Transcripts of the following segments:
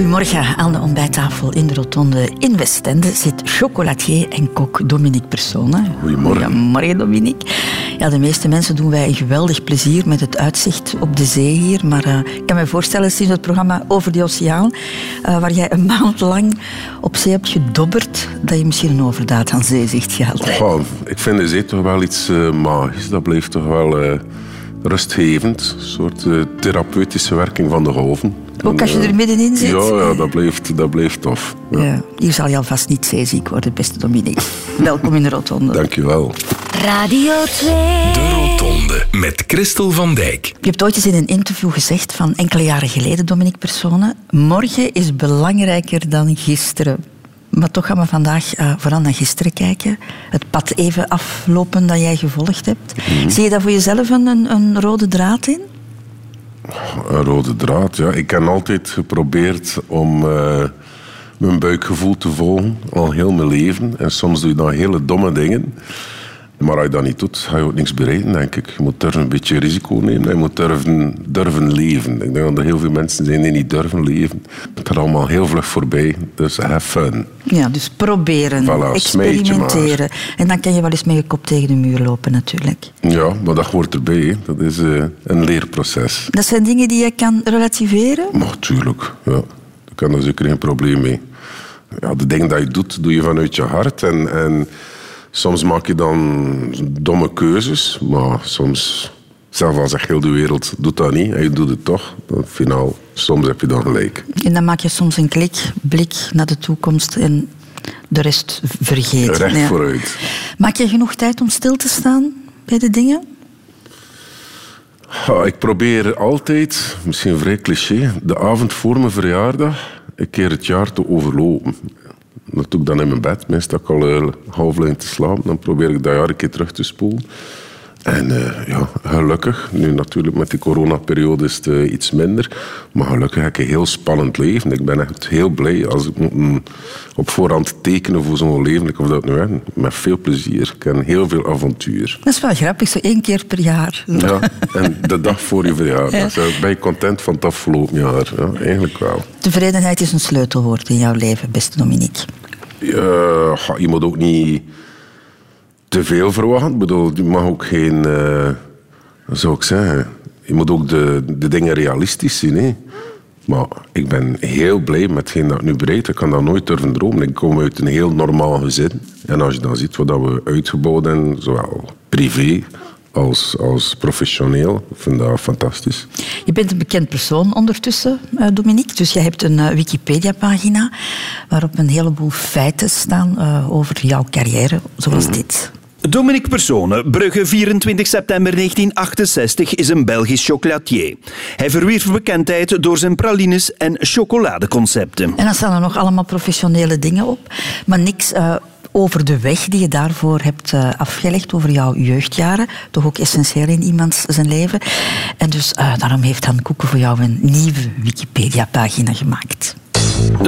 Goedemorgen aan de ontbijttafel in de Rotonde in Westende zit chocolatier en kok Dominique Persone. Goedemorgen. Goedemorgen Dominique. Ja, de meeste mensen doen wij een geweldig plezier met het uitzicht op de zee hier. Maar eh, ik kan me voorstellen sinds het programma Over de Oceaan, eh, waar jij een maand lang op zee hebt gedobberd, dat je misschien een overdaad aan zeezicht gehad hebt. Ik vind de zee toch wel iets eh, magisch. Dat blijft toch wel rustgevend. Een soort therapeutische werking van de golven. Ook als je er middenin zit? Ja, ja dat, blijft, dat blijft tof. Ja. Ja, hier zal je alvast niet zeeziek worden, beste Dominique. Welkom in de Rotonde. Dankjewel. Radio 2. De Rotonde met Christel van Dijk. Je hebt ooit eens in een interview gezegd van enkele jaren geleden, Dominique Persone, morgen is belangrijker dan gisteren. Maar toch gaan we vandaag eh, vooral naar gisteren kijken. Het pad even aflopen dat jij gevolgd hebt. Zie je daar voor jezelf een, een, een rode draad in? Een rode draad, ja. Ik heb altijd geprobeerd om eh, mijn buikgevoel te volgen. Al heel mijn leven. En soms doe je dan hele domme dingen. Maar als je dat niet doet, ga je ook niks bereiken, denk ik. Je moet durven een beetje risico nemen. Je moet durven, durven leven. Ik denk dat er heel veel mensen zijn die niet durven leven. Het gaat allemaal heel vlug voorbij. Dus have fun. Ja, dus proberen, Voilà, experimenteren. En dan kan je wel eens met je kop tegen de muur lopen natuurlijk. Ja, maar dat hoort erbij. Dat is eh, een leerproces. Dat zijn dingen die je kan relativeren. Maar tuurlijk, ja. Daar kan er zeker geen probleem mee. Ja, de dingen dat je doet, doe je vanuit je hart. En, en soms maak je dan domme keuzes. Maar soms, zelfs als echt heel de wereld doet dat niet. En je doet het toch. Dan finaal, soms heb je dan gelijk. En dan maak je soms een klik, blik naar de toekomst en de rest vergeet. Recht Ja. vooruit. Maak je genoeg tijd om stil te staan bij de dingen? Ja, ik probeer altijd, misschien vrij cliché, de avond voor mijn verjaardag een keer het jaar te overlopen. Dat doe ik dan in mijn bed. Meestal sta ik al half lang te slapen. Dan probeer ik dat jaar een keer terug te spoelen. En eh, ja, gelukkig, nu natuurlijk met die coronaperiode is het eh, iets minder. Maar gelukkig heb ik een heel spannend leven. Ik ben echt heel blij als ik moet, mm, op voorhand tekenen voor zo'n leven. Ik of dat nu hè, met veel plezier. Ik heb heel veel avontuur. Dat is wel grappig, zo één keer per jaar. Ja, en de dag voor je verjaardag. Zo, Ben je content van het afgelopen jaar? Ja, eigenlijk wel. Tevredenheid is een sleutelwoord in jouw leven, beste Dominique. Ja, ga- je moet ook niet te veel verwachten. Ik bedoel, je mag ook geen... wat zou ik zeggen? Je moet ook de, de dingen realistisch zien. Hè? Maar ik ben heel blij met hetgeen dat ik nu bereid. Ik kan dat nooit durven dromen. Ik kom uit een heel normaal gezin. En als je dan ziet wat dat we uitgebouwd hebben, zowel privé als, als professioneel, ik vind dat fantastisch. Je bent een bekend persoon ondertussen, eh, Dominique. Dus je hebt een eh, Wikipedia-pagina waarop een heleboel feiten staan over jouw carrière, zoals Mhm. dit. Dominique Persone, Brugge 24 september 1968, is een Belgisch chocolatier. Hij verwierf bekendheid door zijn pralines en chocoladeconcepten. En dan staan er nog allemaal professionele dingen op, maar niks eh, over de weg die je daarvoor hebt eh, afgelegd, over jouw jeugdjaren. Toch ook essentieel in iemands zijn leven. En dus eh, daarom heeft Han Koeken voor jou een nieuwe Wikipedia-pagina gemaakt.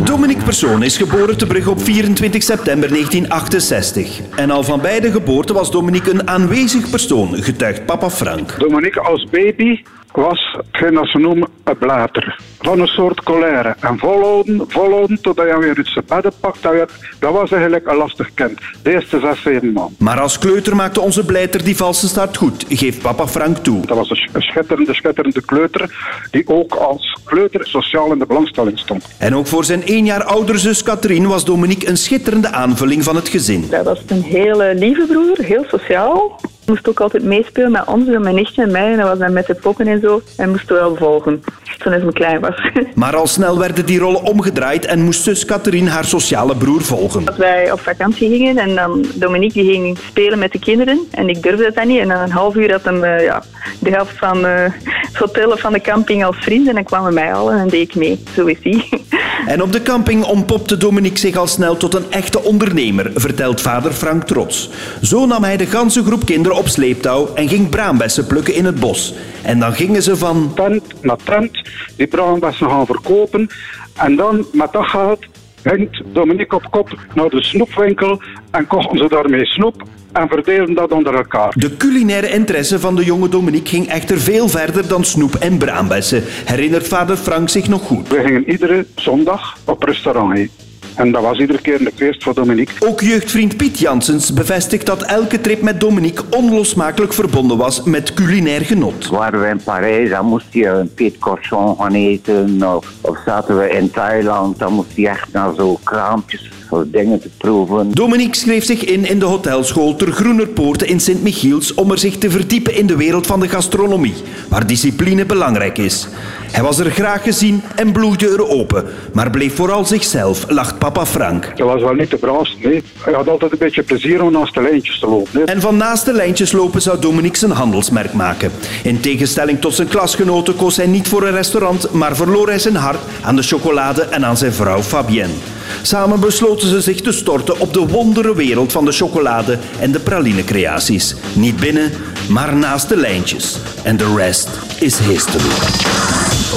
Dominique Persone is geboren te Brugge op 24 september 1968. En al van bij de geboorte was Dominique een aanwezig persoon, getuigt papa Frank. Dominique als baby was hetgeen dat ze noemen een blater. Van een soort colère. En volhouden, volhouden totdat je weer uit zijn bedden pakt. Dat, werd- dat was eigenlijk een lastig kind. De eerste zes, zeven man. Maar als kleuter maakte onze blijter die valse start goed, geeft papa Frank toe. Dat was een sch- een schitterende, schitterende kleuter. Die ook als kleuter sociaal in de belangstelling stond. En ook voor zijn één jaar oudere zus Catherine was Dominique een schitterende aanvulling van het gezin. Dat was een hele lieve broer, heel sociaal. Moest ook altijd meespelen met ons, met mijn nichtje en mij. En dat was dan met de pokken en zo. En moest we wel volgen. Toen hij klein was. Maar al snel werden die rollen omgedraaid en moest zus Catherine haar sociale broer volgen. Dat wij op vakantie gingen en dan Dominique die ging spelen met de kinderen. En ik durfde dat dan niet. En na een half uur had hem eh, ja, de helft van eh, het hotel of van de camping als vriend. En dan kwamen mij al en dan deed ik mee. Zo is hij. En op de camping ontpopte Dominique zich al snel tot een echte ondernemer, vertelt vader Frank trots. Zo nam hij de ganse groep kinderen op sleeptouw en ging braambessen plukken in het bos. En dan gingen ze van tent naar tent die braambessen gaan verkopen. En dan met dat geld ging Dominique op kop naar de snoepwinkel en kochten ze daarmee snoep en verdeelden dat onder elkaar. De culinaire interesse van de jonge Dominique ging echter veel verder dan snoep en braambessen, herinnert vader Frank zich nog goed. We gingen iedere zondag op restaurant heen. En dat was iedere keer een feest voor Dominique. Ook jeugdvriend Piet Janssens bevestigt dat elke trip met Dominique onlosmakelijk verbonden was met culinair genot. Waren we in Parijs, dan moest je een Piet Corson gaan eten. Of, of zaten we in Thailand, dan moest je echt naar zo'n kraampjes voor dingen te proeven. Dominique schreef zich in in de hotelschool ter Groenerpoorte in Sint-Michiels om er zich te verdiepen in de wereld van de gastronomie, waar discipline belangrijk is. Hij was er graag gezien en bloeide er open, maar bleef vooral zichzelf, lacht papa Frank. Dat was wel niet de braafste, nee. Hij had altijd een beetje plezier om naast de lijntjes te lopen. Nee. En van naast de lijntjes lopen zou Dominique zijn handelsmerk maken. In tegenstelling tot zijn klasgenoten koos hij niet voor een restaurant, maar verloor hij zijn hart aan de chocolade en aan zijn vrouw Fabienne. Samen besloten ze zich te storten op de wondere wereld van de chocolade en de pralinecreaties. Niet binnen, maar naast de lijntjes. En de rest is history.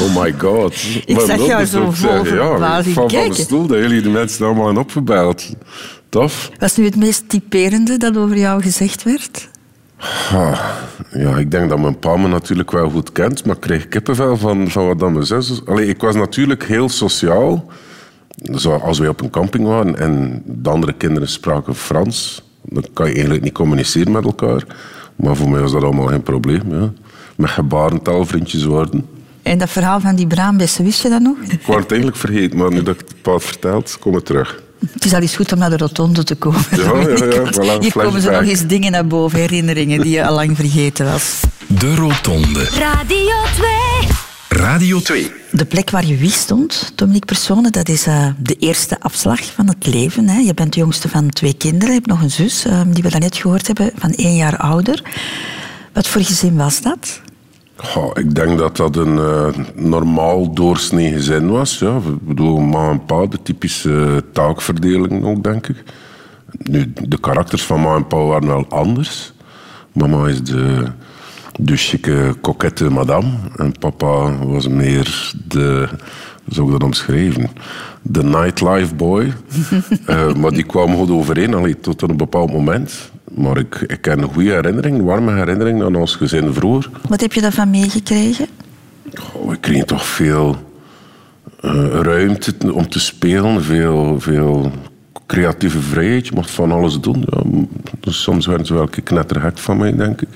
Oh my god. Ik Wat zag jou zo vol zeggen? Ja, van de stoel dat jullie de mensen allemaal hebben opgebeld. Tof. Wat is nu het meest typerende dat over jou gezegd werd? Ah, ja, ik denk dat mijn pa me natuurlijk wel goed kent, maar ik kreeg kippenvel van, van wat dan mijn zus... Allee, ik was natuurlijk heel sociaal. Zo, als wij op een camping waren en de andere kinderen spraken Frans, dan kan je eigenlijk niet communiceren met elkaar. Maar voor mij was dat allemaal geen probleem. Ja. Met gebarentaal vriendjes worden. En dat verhaal van die braambessen, wist je dat nog? Ik word het eigenlijk vergeten, maar nu dat ik het pa had verteld, kom het terug. Het is al eens goed om naar de rotonde te komen. Ja, ja, ja, voilà, Hier komen ze nog eens dingen naar boven, herinneringen die je al lang vergeten was. De Rotonde. Radio 2. Radio 2. De plek waar je wie stond, Dominique Persone, dat is eh, de eerste afslag van het leven. Hè. Je bent de jongste van twee kinderen. Je hebt nog een zus, eh, die we daarnet gehoord hebben, van één jaar ouder. Wat voor gezin was dat? Goh, ik denk dat dat een eh, normaal doorsnee gezin was. Ja. Ik bedoel, ma en pa, de typische taakverdeling ook, denk ik. Nu, de karakters van ma en pa waren wel anders. Mama is de, de chique, kokette madame. En papa was meer de, zou ik dat omschrijven? De nightlife boy. Eh, maar die kwam goed overeen, allee, tot een bepaald moment. Maar ik, ik ken een goede herinnering, warme herinnering aan ons gezin vroeger. Wat heb je daarvan meegekregen? Oh, we kregen toch veel eh, ruimte om te spelen, veel, veel creatieve vrijheid. Je mocht van alles doen. Ja, dus soms werden ze wel een van mij, denk ik.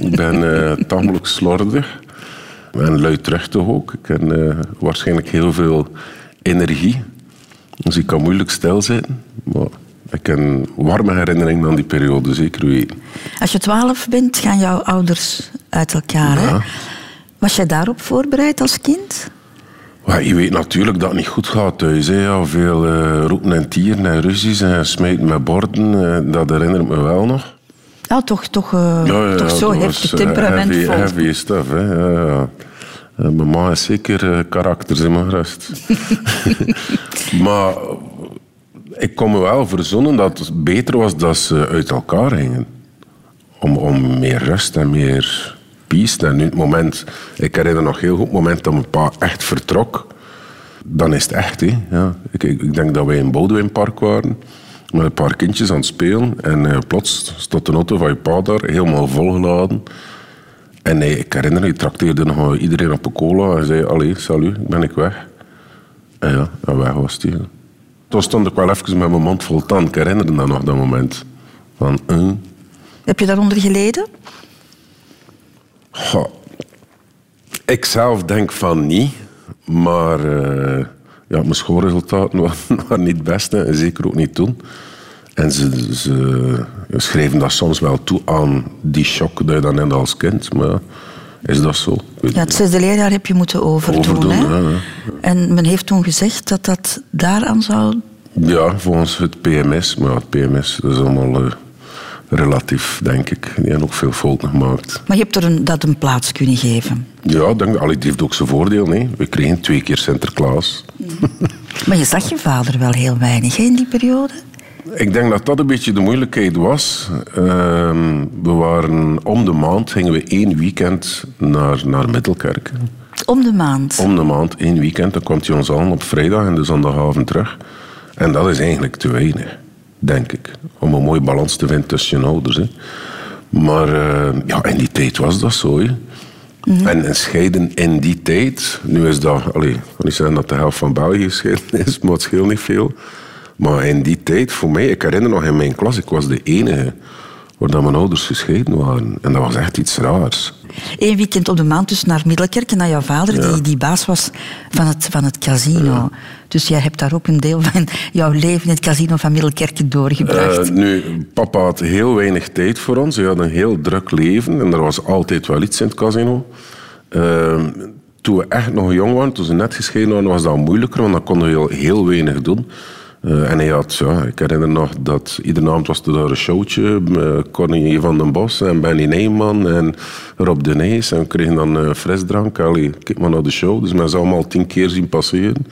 ik ben eh tamelijk slordig. En luidruchtig ook. Ik heb eh, waarschijnlijk heel veel energie. Dus ik kan moeilijk stilzitten. Maar ik heb een warme herinnering aan die periode, zeker weten. Als je twaalf bent, gaan jouw ouders uit elkaar. Hè? Was jij daarop voorbereid als kind? Ja, je weet natuurlijk dat het niet goed gaat thuis. Hè. Ja, veel eh, roepen en tieren en ruzies en smijten met borden. eh, dat herinnert me wel nog. Ja, toch, toch, eh, toch zo heftig was, temperamentvol. Heavy, heavy stuff, hè. Ja, Mijn ma is zeker karakter, zeg maar rust. maar ik kon me wel verzonnen dat het beter was dat ze uit elkaar gingen. Om, om meer rust en meer En nu het moment, ik herinner nog heel goed het moment dat mijn pa echt vertrok. Dan is het echt, hè. Ja. Ik, ik, ik denk dat wij in Boudewijnpark waren. Met een paar kindjes aan het spelen. En eh, plots stond de auto van je pa daar, helemaal volgeladen. En hij, ik herinner me, hij trakteerde nog iedereen op een cola. En zei, allee, salut, ben ik weg. En ja, en weg was hij. Toen stond ik wel even met mijn mond vol tand. Ik herinner me dat nog, dat moment. Van, eh, Heb je daaronder geleden? Goh, ik zelf denk van niet, maar eh, ja, mijn schoolresultaten waren, waren niet het beste en zeker ook niet toen. En ze, ze schreven dat soms wel toe aan die shock dat je dan hebt als kind. Maar is dat zo? Ja, het zesde leerjaar heb je moeten overdoen. Overdoen, hè? ja, ja. En men heeft toen gezegd dat dat daaraan zou... Ja, volgens het PMS. Maar het PMS dat is allemaal eh, relatief, denk ik. Die hebben ook veel fouten gemaakt. Maar je hebt er een, dat een plaats kunnen geven. Ja, denk, allee, het heeft ook zijn voordeel. Nee. We kregen twee keer Sinterklaas. Maar je zag je vader wel heel weinig hè, in die periode. Ik denk dat dat een beetje de moeilijkheid was. Ehm, we waren om de maand, gingen we één weekend naar, naar Middelkerk. Om de maand. Om de maand, één weekend. Dan kwam hij ons aan op vrijdag en de zondagavond terug. En dat is eigenlijk te weinig, denk ik. Om een mooie balans te vinden tussen je ouders. Hè. Maar eh, ja, in die tijd was dat zo. Hè. En, en scheiden in die tijd, nu is dat, allee, ik kan niet zeggen dat de helft van België gescheiden is, maar het scheelt niet veel. Maar in die tijd, voor mij, ik herinner nog in mijn klas, ik was de enige waar dat mijn ouders gescheiden waren. En dat was echt iets raars. Eén weekend op de maand dus naar Middelkerk en naar jouw vader, die, die baas was van het, van het casino. Dus jij hebt daar ook een deel van jouw leven in het casino van Middelkerk doorgebracht. Eh, nu, papa had heel weinig tijd voor ons. Hij had een heel druk leven en er was altijd wel iets in het casino. Eh, toen we echt nog jong waren, toen ze net gescheiden waren, was dat moeilijker, want dan konden we heel, weinig doen. Eh, en hij had, ja, ik herinner nog dat iedere avond was er daar een showtje. Uh, van den Bos en Benny Neyman en Rob de. En we kregen dan uh, frisdrank. Allee, kijk maar naar de show. Dus men zou allemaal tien keer zien passeren.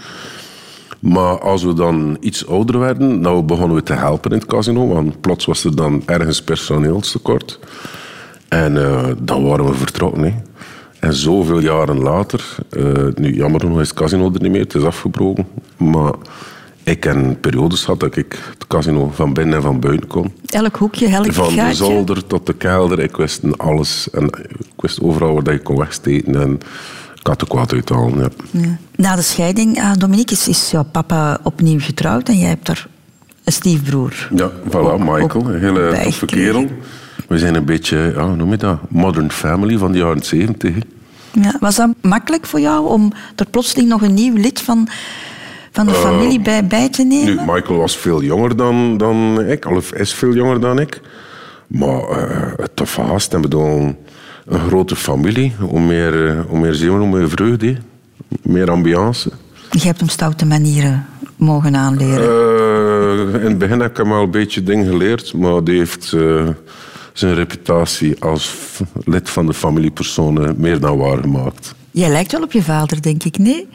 Maar als we dan iets ouder werden, dan begonnen we te helpen in het casino. Want plots was er dan ergens personeelstekort. En eh, dan waren we vertrokken. Hè. En zoveel jaren later, eh, nu jammer genoeg is het casino er niet meer, het is afgebroken. Maar ik heb periodes gehad dat ik het casino van binnen en van buiten kon. Elk hoekje, elk Van de gaatje. zolder tot de kelder, ik wist alles. En ik wist overal waar ik kon wegsteken en ik had er kwaad uithalen. Ja. Ja. Na de scheiding, ah, Dominique, is, is jouw papa opnieuw getrouwd en jij hebt daar een stiefbroer. Ja, voilà, Michael, een hele toffe kerel. We zijn een beetje, ja, hoe noem je dat? Modern family van de jaren zeventig. Ja, was dat makkelijk voor jou om er plotseling nog een nieuw lid van, van de familie bij, bij te nemen? Nu, Michael was veel jonger dan, dan ik, of is veel jonger dan ik. Maar eh het tof haast. Ik bedoel, een grote familie. Hoe meer, eh, hoe meer zeeuwen, hoe meer vreugde. Meer ambiance. Je hebt hem stoute manieren mogen aanleren. Eh, in het begin heb ik hem al een beetje dingen geleerd, maar die heeft eh, zijn reputatie als lid van de familiepersonen meer dan waargemaakt. Jij lijkt wel op je vader, denk ik, nee?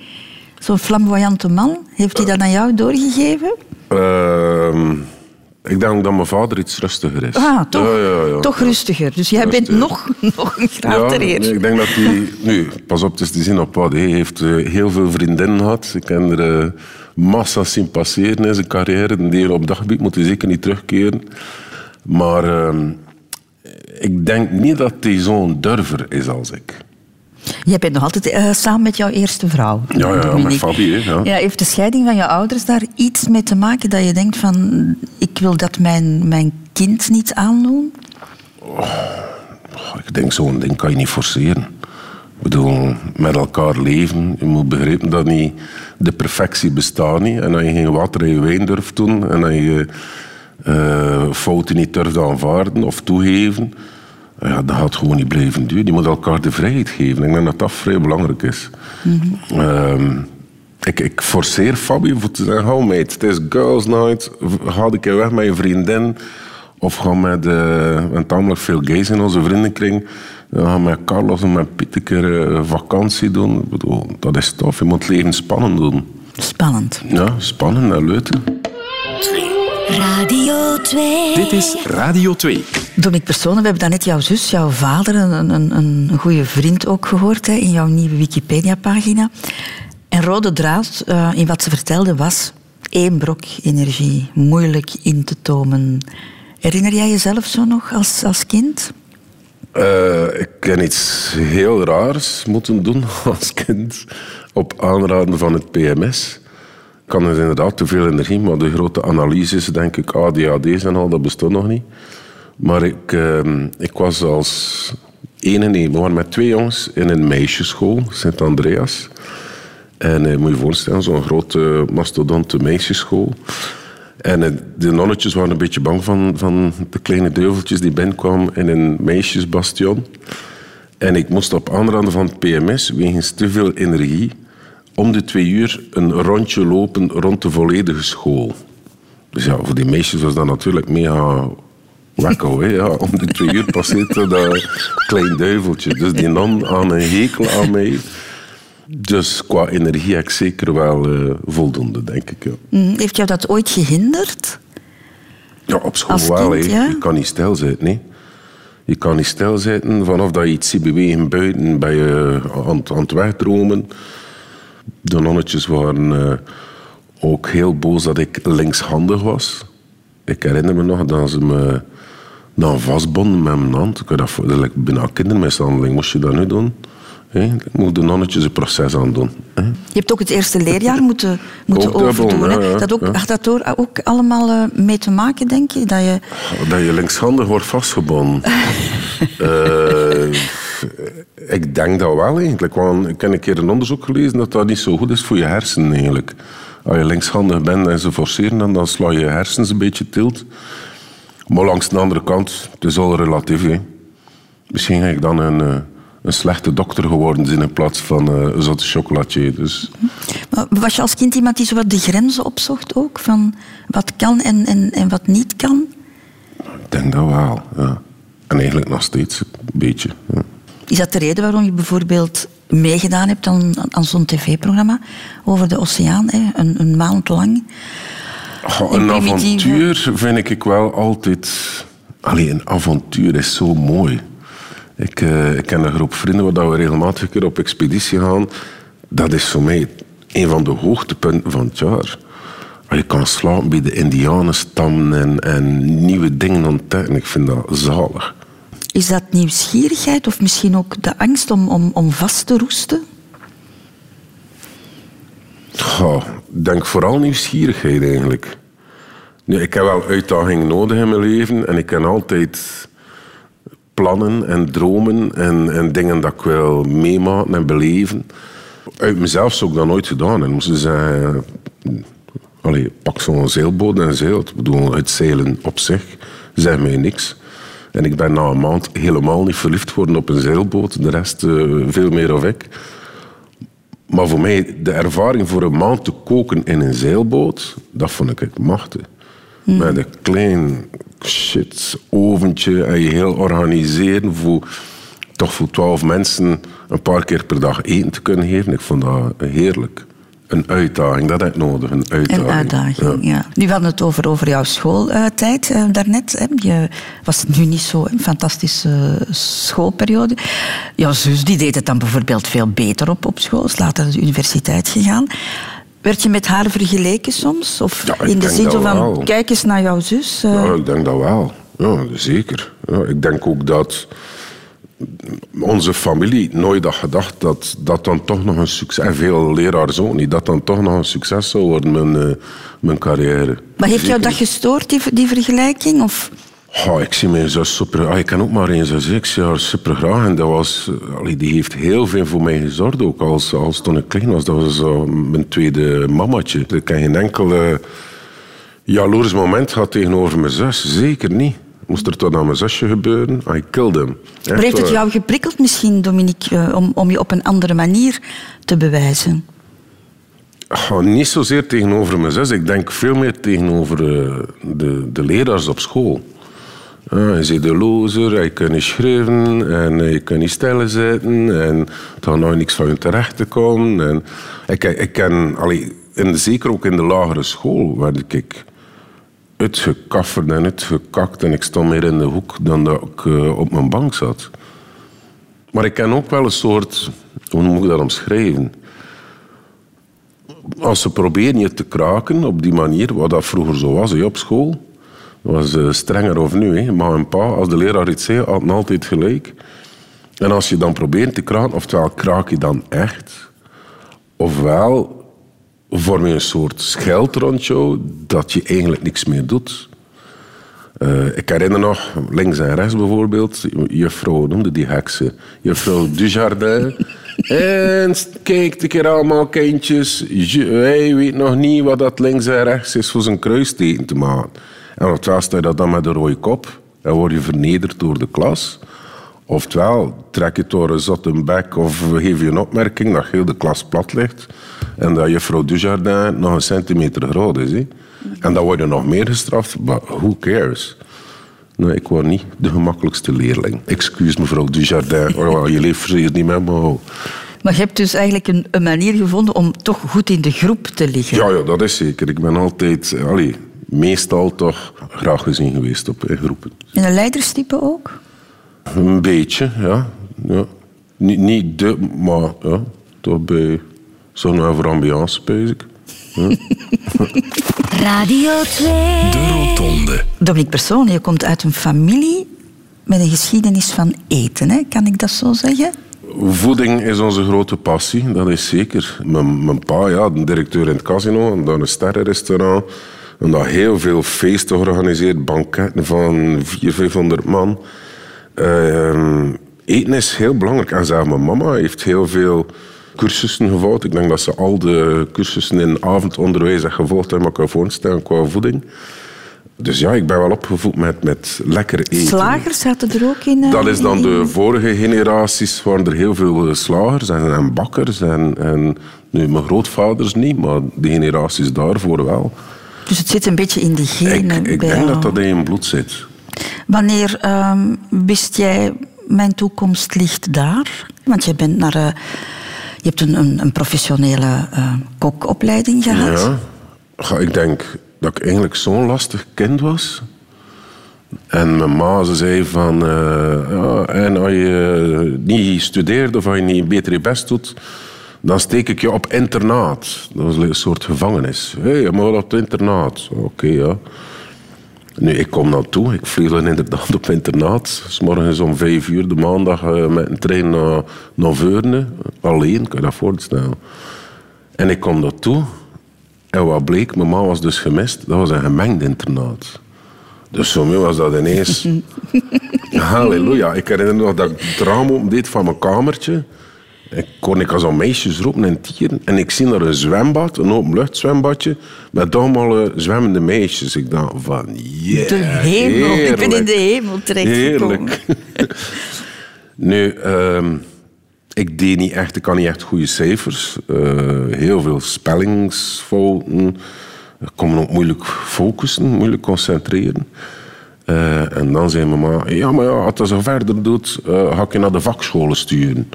Zo'n flamboyante man. Heeft hij dat aan jou doorgegeven? Ehm, ik denk dat mijn vader iets rustiger is. Ah, toch, Ja, ja, ja. toch rustiger. Dus jij bent nog, nog een graad Ja, nee, ik denk dat hij... Nu, pas op, het is te zien op wat. Hij heeft eh, heel veel vriendinnen gehad. Ik ken er eh, massa zien passeren in zijn carrière. Die op dat gebied moet hij zeker niet terugkeren. Maar ehm, ik denk niet dat hij zo'n durver is als ik. Jij bent nog altijd eh, samen met jouw eerste vrouw. Ja, ja, met Fabie, hè, ja. Ja, heeft de scheiding van je ouders daar iets mee te maken dat je denkt van... Ik wil dat mijn, mijn kind niet aandoen? Ik denk, zo'n ding kan je niet forceren. Ik bedoel, met elkaar leven. Je moet begrijpen dat niet de perfectie bestaat niet. En dat je geen water in je wijn durft doen. En dat je eh, fouten niet durft aanvaarden of toegeven. Ja, dat gaat gewoon niet blijven duren. Je moet elkaar de vrijheid geven. Ik denk dat dat vrij belangrijk is. Ehm, ik, ik forceer Fabio voor te zeggen, hou meid, het is girls night. Ga een keer weg met je vriendin. Of ga met, we hebben tamelijk veel gays in onze vriendenkring. Dan gaan met Carlos en met Piet een keer eh, vakantie doen. Ik bedoel, dat is tof. Je moet het leven spannend doen. Spannend. Ja, spannend en leuten. Radio 2. Dit is Radio 2. Dominique Personen, we hebben daarnet jouw zus, jouw vader, een, een, een goede vriend ook gehoord hè, in jouw nieuwe Wikipedia-pagina. En rode draad eh, in wat ze vertelde was één brok energie, moeilijk in te tomen. Herinner jij jezelf zo nog als, als kind? Eh, ik heb iets heel raars moeten doen als kind. Op aanraden van het PMS. Had dus inderdaad te veel energie, maar de grote analyses, denk ik, ADHD's en al, dat bestond nog niet. Maar ik, eh, ik was als ene, nee, we waren met twee jongens in een meisjesschool, Sint-Andreas. En eh, moet je voorstellen, zo'n grote mastodonte meisjesschool. En eh, de nonnetjes waren een beetje bang van, van de kleine duiveltjes die binnenkwamen in een meisjesbastion. En ik moest op aanraden van het PMS, wegens te veel energie, om de twee uur een rondje lopen rond de volledige school. Dus ja, voor die meisjes was dat natuurlijk mega wekko. hè. Ja, om de twee uur passeert er dat klein duiveltje. Dus die non aan een hekel aan mij. Dus qua energie heb ik zeker wel eh, voldoende, denk ik. Ja, Mm, Heeft jou dat ooit gehinderd? ja op school wel. kind, hè. ja? Je kan niet stilzitten. Nee. Je kan niet stilzitten. Vanaf dat je iets ziet bewegen buiten, ben je aan, aan het wegdromen. De nonnetjes waren eh, ook heel boos dat ik linkshandig was. Ik herinner me nog dat ze me dan vastbonden met mijn hand. Ik had dat bijna kindermishandeling. Moest je dat nu doen? Ik moet de nonnetjes een proces aan doen. Je hebt ook het eerste leerjaar moeten, moeten Ook overdoen. ja, ja, dat ook, ja. Had dat er ook allemaal eh, mee te maken, denk je? Dat je Dat je linkshandig wordt vastgebonden. Eh, ik denk dat wel eigenlijk. Want ik heb een keer een onderzoek gelezen dat dat niet zo goed is voor je hersenen eigenlijk. Als je linkshandig bent en ze forceren, dan, sla je je hersens een beetje tilt. Maar langs de andere kant, het is al relatief. Misschien ga ik dan een, eh, een slechte dokter geworden zijn in plaats van eh, een zotte chocolatier. Dus Maar Was je als kind iemand die zo wat de grenzen opzocht ook? Van wat kan en, en, en wat niet kan? ik denk dat wel. Ja. En eigenlijk nog steeds een beetje. Ja. Is dat de reden waarom je bijvoorbeeld meegedaan hebt aan, aan zo'n tv-programma over de oceaan, hè? Een, een maand lang? In een primitieve- avontuur vind ik wel altijd... Allee, een avontuur is zo mooi. Ik, ik ken een groep vrienden waar we regelmatig een keer op expeditie gaan. Dat is voor mij een van de hoogtepunten van het jaar. Je kan slapen bij de indianenstam en, en nieuwe dingen ontdekken. Ik vind dat zalig. Is dat nieuwsgierigheid of misschien ook de angst om, om, om vast te roesten? Ik denk vooral nieuwsgierigheid eigenlijk. Nu, ik heb wel uitdagingen nodig in mijn leven en ik heb altijd plannen en dromen en, en dingen dat ik wil meemaken en beleven. Uit mezelf zou ik dat nooit gedaan. En moesten zeggen, allee, pak zo'n zeilboot en zeil. Bedoel, het zeilen op zich zegt mij niks. En ik ben na een maand helemaal niet verliefd geworden op een zeilboot. De rest eh, veel meer of ik. Maar voor mij, de ervaring voor een maand te koken in een zeilboot, dat vond ik het machtig. Met een klein shit oventje en je heel organiseren voor toch voor twaalf mensen een paar keer per dag eten te kunnen geven. Ik vond dat heerlijk. Een uitdaging, dat heb ik nodig. Een uitdaging. Een uitdaging, ja. Nu we hadden het over, over jouw schooltijd eh, daarnet. Hè. Je was nu niet zo een fantastische schoolperiode. Jouw zus die deed het dan bijvoorbeeld veel beter op op school. Is later naar de universiteit gegaan. Werd je met haar vergeleken soms? Of Ja, in de zin van, wel. kijk eens naar jouw zus. eh. Ja, ik denk dat wel. Ja, zeker. Ja, ik denk ook dat onze familie nooit had gedacht dat dat dan toch nog een succes... En veel leraars ook niet. Dat dan toch nog een succes zou worden, mijn, eh, mijn carrière. maar heeft jou dat gestoord, die, die vergelijking? Of... Oh, ik zie mijn zus super... Ah, ik ken ook maar één zus. Ik zie haar super graag. En dat was... eh, allee, die heeft heel veel voor mij gezorgd. Ook als, als toen ik klein was. Dat was mijn tweede mammatje. Ik heb geen enkel eh, jaloers moment gehad tegenover mijn zus. Zeker niet. Moest er tot aan mijn zusje gebeuren? I killed him. Echt Maar heeft het waar. jou geprikkeld misschien, Dominique, eh, om, om je op een andere manier te bewijzen? Ah, niet zozeer tegenover mijn zus. Ik denk veel meer tegenover eh, de, de leraars op school. Ah, je ziet de lozer, je kan niet schrijven en je kan niet stellen zitten en er gaat nooit niks van je terecht te komen. En ik, ik ken, allee, en zeker ook in de lagere school, werd ik uitgekafferd en uitgekakt en ik stond meer in de hoek dan dat ik eh, op mijn bank zat. Maar ik ken ook wel een soort, hoe moet ik dat omschrijven? Als ze proberen je te kraken op die manier, wat dat vroeger zo was op school, was eh, strenger of nu. Hè. Maar een pa, als de leraar iets zei, had altijd gelijk. En als je dan probeert te kraken, oftewel kraak je dan echt, ofwel vorm je een soort scheld rond jou dat je eigenlijk niks meer doet. Eh, ik herinner nog, links en rechts bijvoorbeeld, juffrouw noemde die heksen, juffrouw Dujardin. en kijk een keer allemaal kindjes, je- hij weet nog niet wat dat links en rechts is voor zijn kruisteken te maken. En oftewel sta je dat dan met een rode kop en word je vernederd door de klas. Oftewel, trek je door een zotte bek of geef je een opmerking dat heel de klas plat ligt. En dat juffrouw Dujardin nog een centimeter groot is. En dan word je nog meer gestraft, maar who cares? Nee, ik word niet de gemakkelijkste leerling. Excuus mevrouw Dujardin, oh, je leeft zeer niet met me. Maar je hebt dus eigenlijk een, een manier gevonden om toch goed in de groep te liggen. Ja, ja, dat is zeker. Ik ben altijd, allee, meestal toch graag gezien geweest op groepen. En een leiderstype ook? Een beetje, ja. ja. Niet, niet de, maar ja, toch bij zo'n voor ambiance, ik. Ja. Radio 2. De Rotonde. Dominique Persoon, je komt uit een familie met een geschiedenis van eten, hè? kan ik dat zo zeggen? Voeding is onze grote passie, dat is zeker. Mijn, mijn pa, ja, de directeur in het casino, en dan een sterrenrestaurant. En dat heel veel feesten georganiseerd, banketten van 400, 500 man. Ehm, eten is heel belangrijk. En zelfs mijn mama heeft heel veel cursussen gevolgd. Ik denk dat ze al de cursussen in avondonderwijs heeft gevolgd en me kan voorstellen qua voeding. Dus ja, ik ben wel opgevoed met, met lekker eten. Slagers zaten er ook in. eh, Dat is dan de vorige generaties, waren er heel veel eh, slagers en, en bakkers. En, en nu, mijn grootvaders niet, maar de generaties daarvoor wel. Dus het zit een beetje in Ik, genen ik bij denk jou. dat dat in je bloed zit. Wanneer ehm, wist jij, mijn toekomst ligt daar? Want je bent naar... eh, je hebt een, een, een professionele eh, kokopleiding gehad. Ja. Ik denk dat ik eigenlijk zo'n lastig kind was. En mijn ma ze zei van... eh, ja, en als je niet studeert of als je niet beter je best doet... dan steek ik je op internaat. Dat was een soort gevangenis. Hé, hey, mag op het internaat. Oké, ja. Nu, ik kom naartoe. Ik vlieg dan inderdaad op internaat. S morgens om vijf uur de maandag eh, met een trein naar, naar. Alleen, kan je dat voorstellen. En ik kom naartoe. En wat bleek, mijn ma was dus gemist. Dat was een gemengd internaat. Dus voor mij was dat ineens... Halleluja. Ik herinner me nog dat ik het raam van mijn kamertje. Ik kon ik als al meisjes roepen en tieren. En ik zie daar een zwembad, een openluchtzwembadje, met allemaal eh, zwemmende meisjes. Ik dacht van, yeah, De hemel. Ik ben in de hemel terechtgekomen. Nu, ehm, ik deed niet echt, ik kan niet echt goede cijfers. Eh, heel veel spellingsfouten. Ik kon me ook moeilijk focussen, moeilijk concentreren. Eh, en dan zei mijn ma, ja, maar ja, als dat zo verder doet, ga ik je naar de vakscholen sturen.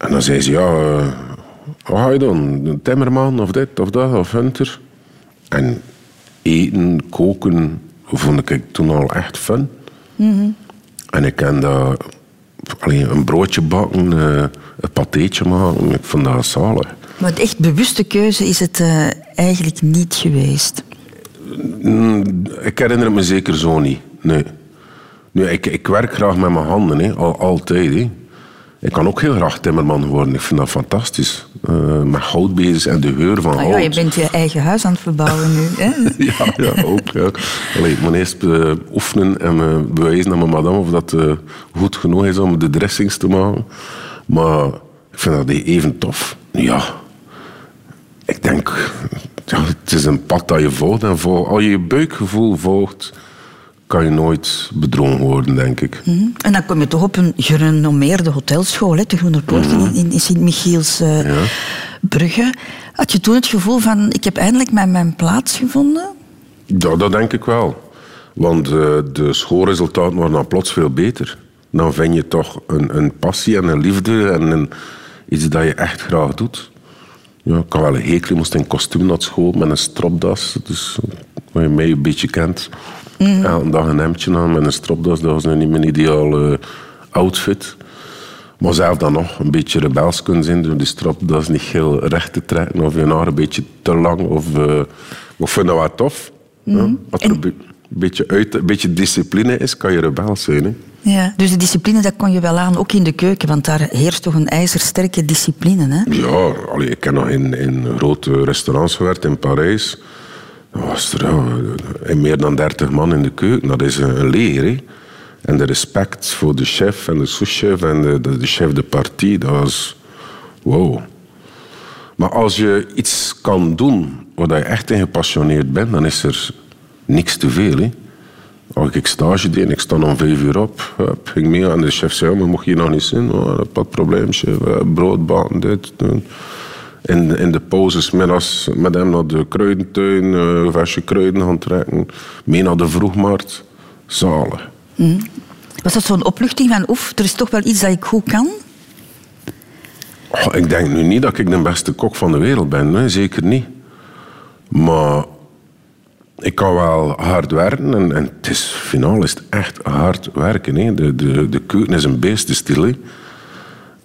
En dan zei ze, ja, eh, wat ga je doen? Een timmerman of dit of dat of hunter? En eten, koken, vond ik toen al echt fun. En ik ken dat, alleen een broodje bakken, eh, een patéetje maken, ik vond dat zalig. Maar echt bewuste keuze is het eh, eigenlijk niet geweest. Mm, Ik herinner me zeker zo niet. Nee. Nu, ik, ik werk graag met mijn handen, hè. Al, altijd. Hè. Ik kan ook heel graag timmerman worden. Ik vind dat fantastisch. Eh, met hout bezig en de geur van Ah, hout. ja, je bent je eigen huis aan het verbouwen nu. Hè? Ja, ja, ook. Ja. Allee, ik moet eerst eh, oefenen en me bewijzen aan mijn madame of dat eh, goed genoeg is om de dressings te maken. Maar ik vind dat even tof. Ja, ik denk, ja, het is een pad dat je volgt. En vol, als je je buikgevoel volgt, kan je nooit bedrogen worden, denk ik. Mhm. En dan kom je toch op een gerenommeerde hotelschool, hè, de Groene Poort in, in, in Sint-Michiels eh, Ja. Brugge. Had je toen het gevoel van, ik heb eindelijk mijn, mijn plaats gevonden? Ja, dat denk ik wel. Want eh, de schoolresultaten waren dan plots veel beter. Dan vind je toch een, een passie en een liefde en een, iets dat je echt graag doet. Ja, ik had wel een hekel, ik moest in kostuum naar school met een stropdas. Dus wat je mij een beetje kent. Elke dag een hemdje aan met een stropdas, dat was nu niet mijn ideale outfit. Maar zelf dan nog een beetje rebels kunnen zijn door die stropdas niet heel recht te trekken of je haar een beetje te lang. Of, eh, ik vind dat wel tof. Ja, als er een be- beetje, uit, een beetje discipline is, kan je rebels zijn. Hè. Ja. Dus de discipline, dat kon je wel aan, ook in de keuken, want daar heerst toch een ijzersterke discipline. Hè? Ja, allee, ik heb nog in, in grote restaurants gewerkt in Parijs. Was er ja, en meer dan 30 man in de keuken. Dat is een, leger. Hè. En de respect voor de chef en de souschef en de, de, chef de partie, dat was wow. Maar als je iets kan doen waar je echt in gepassioneerd bent, dan is er niks te veel. Hè. Als ik stage deed ik stond om vijf uur op, hup, ging mee en de chef zei, maar mocht je nog niet zien? Oh, dat probleem, chef. Eh, Brood bakken, dit. In, in de pauzes middags met hem naar de kruidentuin, eh, een versje kruiden gaan trekken. Mee naar de vroegmarkt. Zalig. Was dat zo'n opluchting van, oef, er is toch wel iets dat ik goed kan? Oh, ik denk nu niet dat ik de beste kok van de wereld ben. Nee, zeker niet. Maar ik kan wel hard werken. En, en het is, finaal is het echt hard werken. Hè. De, de, de keuken is een beestenstil.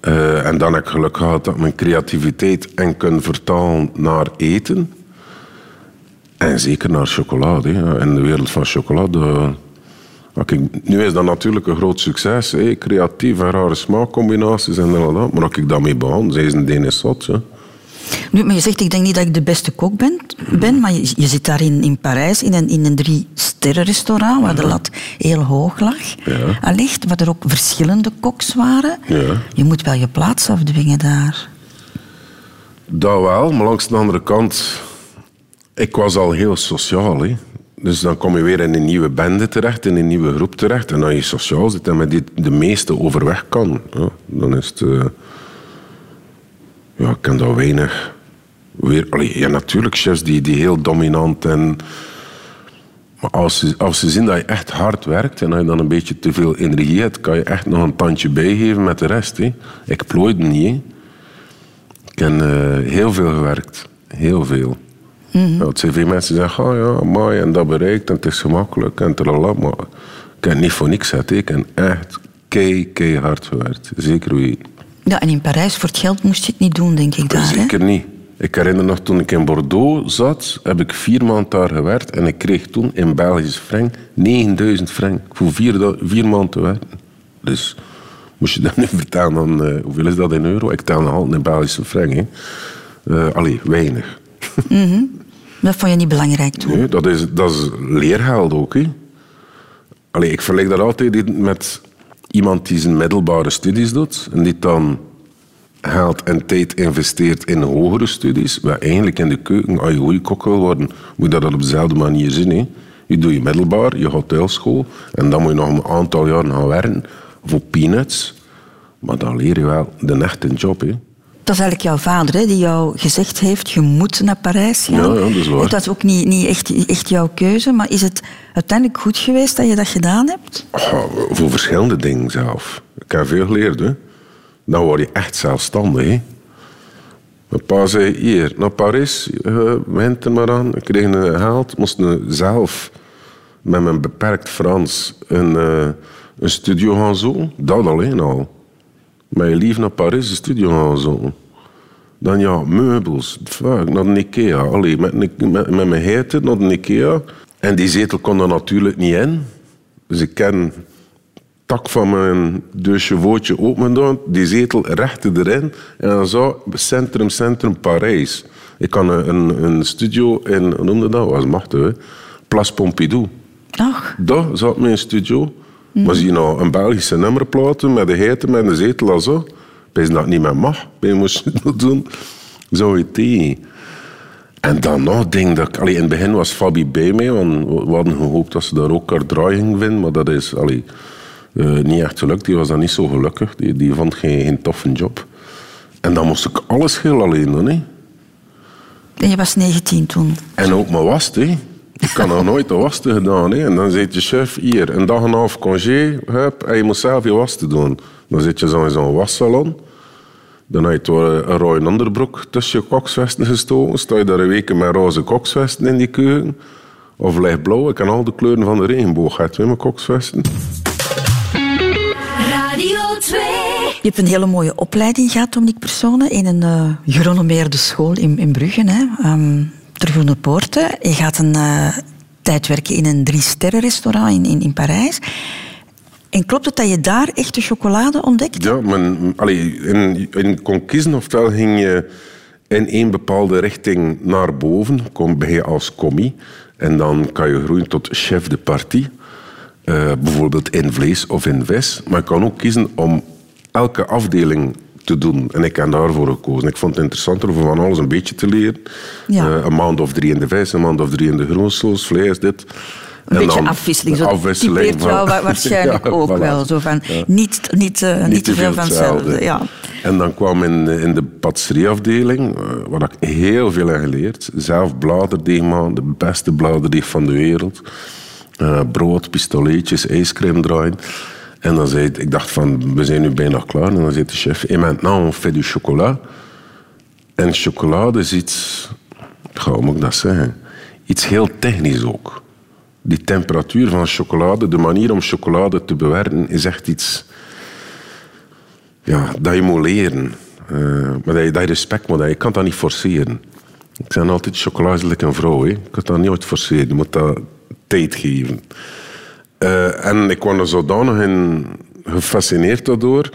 Eh, en dan heb ik geluk gehad dat mijn creativiteit en kan vertalen naar eten. En zeker naar chocolade. Hè. In de wereld van chocolade. eh, nu is dat natuurlijk een groot succes. Hè. En rare smaakcombinaties en dat. Maar als ik daarmee begon, zij is een ding is zot. Nu, maar je zegt, ik denk niet dat ik de beste kok ben, ben maar je, je zit daar in, in Parijs in een, in een drie-sterren-restaurant waar de lat heel hoog lag. Ja. Allicht, waar er ook verschillende koks waren. Ja. Je moet wel je plaats afdwingen daar. Dat wel, maar langs de andere kant, ik was al heel sociaal. Hè. Dus dan kom je weer in een nieuwe bende terecht, in een nieuwe groep terecht. En als je sociaal zit en met die de meeste overweg kan, ja, dan is het... eh, ja, ik ken daar weinig... Weer, allee, ja, natuurlijk chefs die, die heel dominant en... Maar als ze, als ze zien dat je echt hard werkt en dat je dan een beetje te veel energie hebt, kan je echt nog een tandje bijgeven met de rest. Hè. Ik plooide niet. Ik heb eh, heel veel gewerkt. Heel veel. ja, het zijn veel mensen die zeggen, oh ja, mooi en dat bereikt en het is gemakkelijk en tralala. Maar ik heb niet voor niks. Ik heb echt kei, keihard gewerkt. Zeker wie. Ja, en in Parijs, voor het geld moest je het niet doen, denk ik daar. Hè? Zeker niet. Ik herinner nog toen ik in Bordeaux zat, heb ik vier maanden daar gewerkt en ik kreeg toen in Belgische frank 9000 frank voor vier, vier maanden te werken. Dus moest je dat nu vertellen, dan, eh, hoeveel is dat in euro? Ik tel altijd in Belgische frank. Hè. Eh, allee, weinig. Dat vond je niet belangrijk toen. Nee, dat, is, dat is leergeld ook. Hè. Allee, ik vergelijk dat altijd met iemand die zijn middelbare studies doet en die dan geld en tijd investeert in hogere studies. Maar eigenlijk in de keuken, als je goede kok wil worden, moet je dat op dezelfde manier zien. Hè. Je doet je middelbaar, je hotelschool en dan moet je nog een aantal jaren gaan werken voor peanuts. Maar dan leer je wel de echte job. Hè. Dat is eigenlijk jouw vader hè, die jou gezegd heeft, je moet naar Parijs gaan. Ja, ja, dat is waar. Dat was ook niet, niet echt, echt jouw keuze, maar is het uiteindelijk goed geweest dat je dat gedaan hebt? Oh, voor verschillende dingen zelf. Ik heb veel geleerd. Hè. Dan word je echt zelfstandig. Mijn pa zei, hier, naar Parijs, uh, wint er maar aan. Ik kreeg een geld, moest zelf met mijn beperkt Frans een, eh, een studio gaan zoeken. Dat alleen al. Met je lief naar Parijs een studio gaan zoeken. Dan ja, meubels. Fuck, naar de Ikea. Allee, met, met, met mijn heiten naar de Ikea. En die zetel kon er natuurlijk niet in. Dus ik ken tak van mijn deux chevauxje open gedaan, die zetel recht erin. En dan zo, centrum, centrum Parijs. Ik had een, een, studio in, hoe noemde dat? was machtig, hè? Place Pompidou. Ach, Daar zat mijn studio. Maar zie je nou een Belgische nummerplaten met de heiten met een zetel en zo. Bij dat niet meer mag. Bij moest je dat doen. Zo je. En dan nog denk dat ik... Allee, in het begin was Fabi bij mij, want we we hadden gehoopt dat ze daar ook haar draai ging vinden, maar dat is allee, eh, niet echt gelukt. Die was dan niet zo gelukkig. Die, die vond geen, geen toffe job. En dan moest ik alles heel alleen doen. Hè. en je was 19 toen. En ook mijn was, hè. Ik kan nog nooit de wasten gedaan. Hè. En dan zit je chef hier, een dag en een half congé, hup, en je moet zelf je was te doen. Dan zit je zo in zo'n wassalon. Dan heb je door een rode onderbroek tussen je koksvesten gestoken. Sta je daar een week met roze koksvesten in die keuken. Of lichtblauw. Ik kan al de kleuren van de regenboog uit met mijn koksvesten. Je hebt een hele mooie opleiding gehad, Dominique Personen, in een gerenommeerde school in, in Brugge, hè, ehm, ter Groene Poorten. Je gaat een eh, tijd werken in een drie-sterren-restaurant in, in, in Parijs. En klopt het dat je daar echte chocolade ontdekt? Ja, men, allee, in, in kiezen ofwel ging je in één bepaalde richting naar boven, kom bij je als commie. En dan kan je groeien tot chef de partie. Eh, bijvoorbeeld in vlees of in vis. Maar je kan ook kiezen om elke afdeling te doen. En ik heb daarvoor gekozen. Ik vond het interessanter om van alles een beetje te leren. Ja. Eh, een maand of drie in de vis, een maand of drie in de groensoos, vlees, dit. Een En beetje afwisseling. Zo afwisseling typeert wa- waarschijnlijk Ja, ook voilà. wel. Zo van, Ja. niet, niet, eh, niet, te veel van hetzelfde. Ja. En dan kwam in, in de patisserieafdeling, eh, waar ik heel veel heb geleerd. Zelf bladerdeeg maken, de beste bladerdeeg van de wereld. Brood, pistoletjes, ijscream draaien. En dan zei ik dacht van, we zijn nu bijna klaar. En dan zei de chef, et maintenant on fait du chocolat. En chocolade is iets, hoe moet ik dat zeggen? Iets heel technisch ook. Die temperatuur van chocolade, de manier om chocolade te bewerken, is echt iets ja, dat je moet leren. Eh, maar dat je, dat respect moet hebben. Je kan dat niet forceren. Ik zeg altijd, chocola is een vrouw. Hè. Je kunt dat nooit forceren. Je moet dat tijd geven. Eh, en ik was er zodanig in gefascineerd daardoor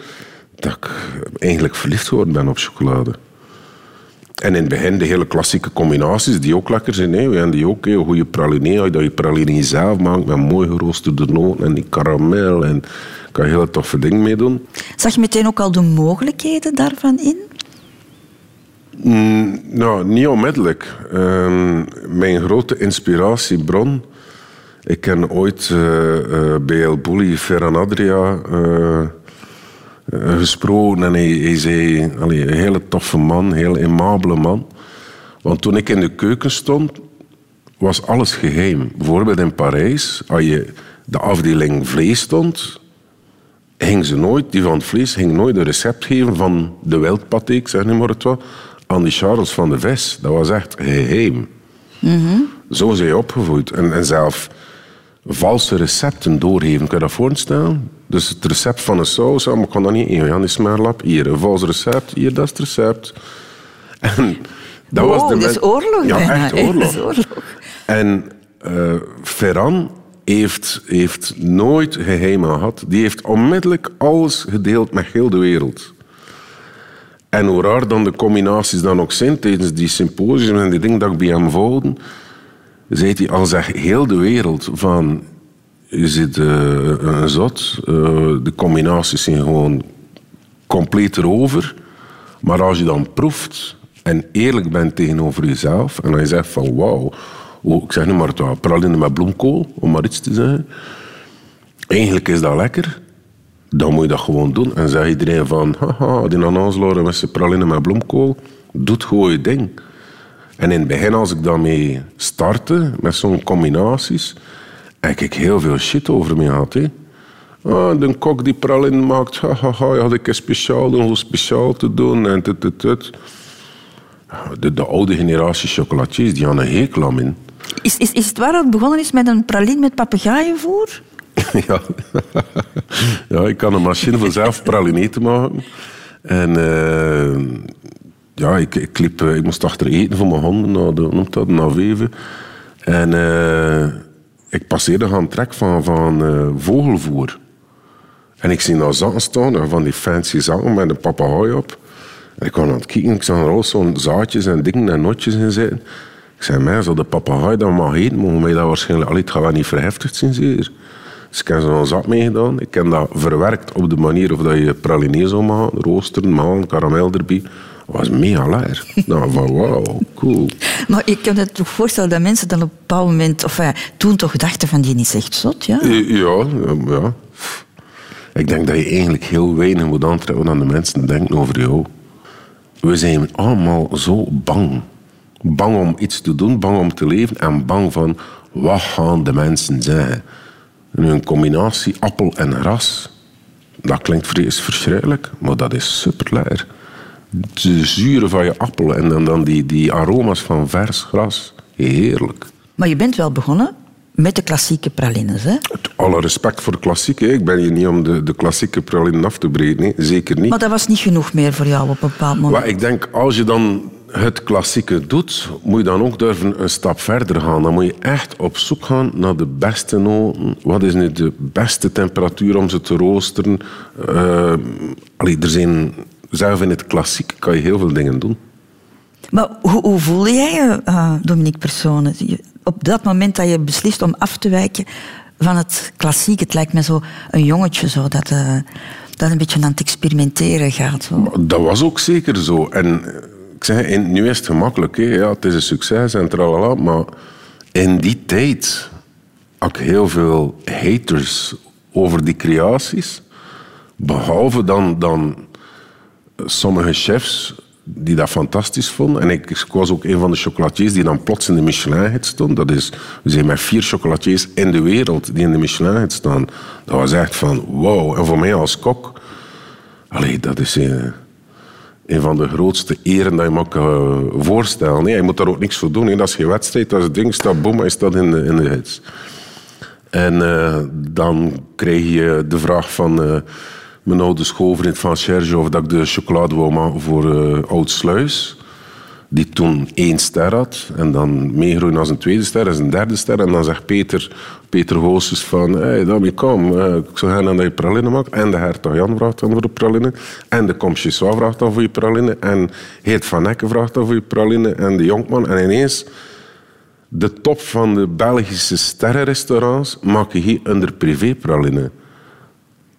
dat ik eigenlijk verliefd geworden ben op chocolade. En in het begin de hele klassieke combinaties, die ook lekker zijn. Hè. We hebben die ook, hè. een goede praline, dat je praline zelf maakt met mooi geroosterde noten en die karamel. En kan je hele toffe dingen mee doen. Zag je meteen ook al de mogelijkheden daarvan in? Mm, nou, niet onmiddellijk. Ehm, mijn grote inspiratiebron... Ik ken ooit bij El Bulli Ferran Adria uh, gesproken en hij, hij zei... Allee, een hele toffe man, een heel aimabele man. Want toen ik in de keuken stond, was alles geheim. Bijvoorbeeld in Parijs, als je de afdeling vlees stond, ging ze nooit, die van het vlees, ging nooit een recept geven van de wildpaté, ik zeg nu maar het wat, aan die Charles van de Ves. Dat was echt geheim. Zo zijn je opgevoed. En, en zelf valse recepten doorgeven, kun je dat voorstellen? Dus het recept van een saus, maar ik kan dat niet in. Hier, een vals recept. Hier, dat is het recept. En dat was de men- oorlog Ja, bijna, echt oorlog. En eh, Ferran heeft, heeft nooit geheimen gehad. Die heeft onmiddellijk alles gedeeld met heel de wereld. En hoe raar dan de combinaties dan ook zijn tijdens die symposium en die dingen dat ik bij hem volgde, zei hij al zeg heel de wereld van je zit eh, een zot, eh, de combinaties zijn gewoon compleet erover. Maar als je dan proeft en eerlijk bent tegenover jezelf en je zegt van wauw, oh, ik zeg nu maar het praline met bloemkool, om maar iets te zeggen. Eigenlijk is dat lekker. Dan moet je dat gewoon doen. En zeg iedereen van, haha, die ananasloren met zijn praline met bloemkool, doet gewoon je ding. En in het begin, als ik daarmee startte, met zo'n combinaties, heb ik heel veel shit over me gehad. Hè. Ah, de kok die praline maakt, hahaha, ja, had ik een speciaal doen, hoe speciaal te doen en tut, tut, tut. De, de oude generatie chocolatiers, die hadden een hekel aan me. Is, is, is het waar dat het begonnen is met een praline met papegaaienvoer? ja. ja, ik kan een machine voor zelf praline te maken. En eh, ja, ik, ik, eh, ik moest achter eten voor mijn honden, naar de, noemt dat, Weven. En eh, ik passeerde aan het trek van, van eh, vogelvoer. En ik zie daar zakken staan, van die fancy zakken met een papegaai op. En ik kwam aan het kijken, ik zag er al zo'n zaadjes en dingen en notjes in zitten. Ik zei, mij, zo de papegaai dat mag eten, mogen wij dat waarschijnlijk... Allee, het gaat niet verheftigd zijn, zeer. Dus ik heb zo'n zak meegedaan. Ik heb dat verwerkt op de manier of dat je praline zou maken. Roosteren, malen, karamel erbij. Dat was mega lekker. nou, van wauw, cool. Maar ik kan me toch voorstellen dat mensen dan op een bepaald moment, of ja, toen toch dachten van die is echt zot, ja? Eh, Ja, ja. Ik denk dat je eigenlijk heel weinig moet aantrekken aan de mensen denken over jou. We zijn allemaal zo bang. Bang om iets te doen, bang om te leven en bang van wat gaan de mensen zeggen. En een combinatie appel en gras, dat klinkt vrees verschrikkelijk, maar dat is super lekker. De zuren van je appel en dan, dan die, die aroma's van vers gras, heerlijk. Maar je bent wel begonnen met de klassieke pralines, hè? Alle respect voor de klassieke. Ik ben hier niet om de, de klassieke pralinen af te breken. hè. Zeker niet. Maar dat was niet genoeg meer voor jou op een bepaald moment. Maar ik denk, als je dan het klassieke doet, moet je dan ook durven een stap verder gaan. Dan moet je echt op zoek gaan naar de beste noten. Wat is nu de beste temperatuur om ze te roosteren? Eh, allee, er zijn, zelf in het klassiek kan je heel veel dingen doen. Maar hoe, hoe voelde jij je, eh, Dominique Persone, Je- op dat moment dat je beslist om af te wijken van het klassiek? Het lijkt me zo een jongetje zo, dat, eh, dat een beetje aan het experimenteren gaat. Zo. Dat was ook zeker zo. En eh, ik zeg, in, nu is het gemakkelijk. Hè. Ja, het is een succes en tralala. Maar in die tijd had ik heel veel haters over die creaties. Behalve dan, dan sommige chefs die dat fantastisch vonden. En ik, was ook een van de chocolatiers die dan plots in de Michelin stond. Dat is, we zijn met vier chocolatiers in de wereld die in de Michelin staan. Dat was echt van wow. En voor mij als kok, allee, dat is een, een van de grootste eren dat je me kan voorstellen. Nee, je moet daar ook niks voor doen. hè. Dat is geen wedstrijd, dat is het ding, staat boom, hij staat in de, in de hits. En eh, dan krijg je de vraag van eh, mijn oude schoolvriend van Serge of dat ik de chocolade wou maken voor eh Oud Sluis. Die toen één ster had. En dan meegroeien als een tweede ster, als een derde ster. En dan zegt Peter, Peter Goossens van... Hé, hey, kom, eh, ik zou gaan dat je praline maakt. En de hertog Jan vraagt dan voor de praline. En de Comchessois vraagt dan voor je praline. En Heert van Ecken vraagt dan voor je praline. En de Jonkman. En ineens de top van de Belgische sterrenrestaurants maak je hier onder privépraline.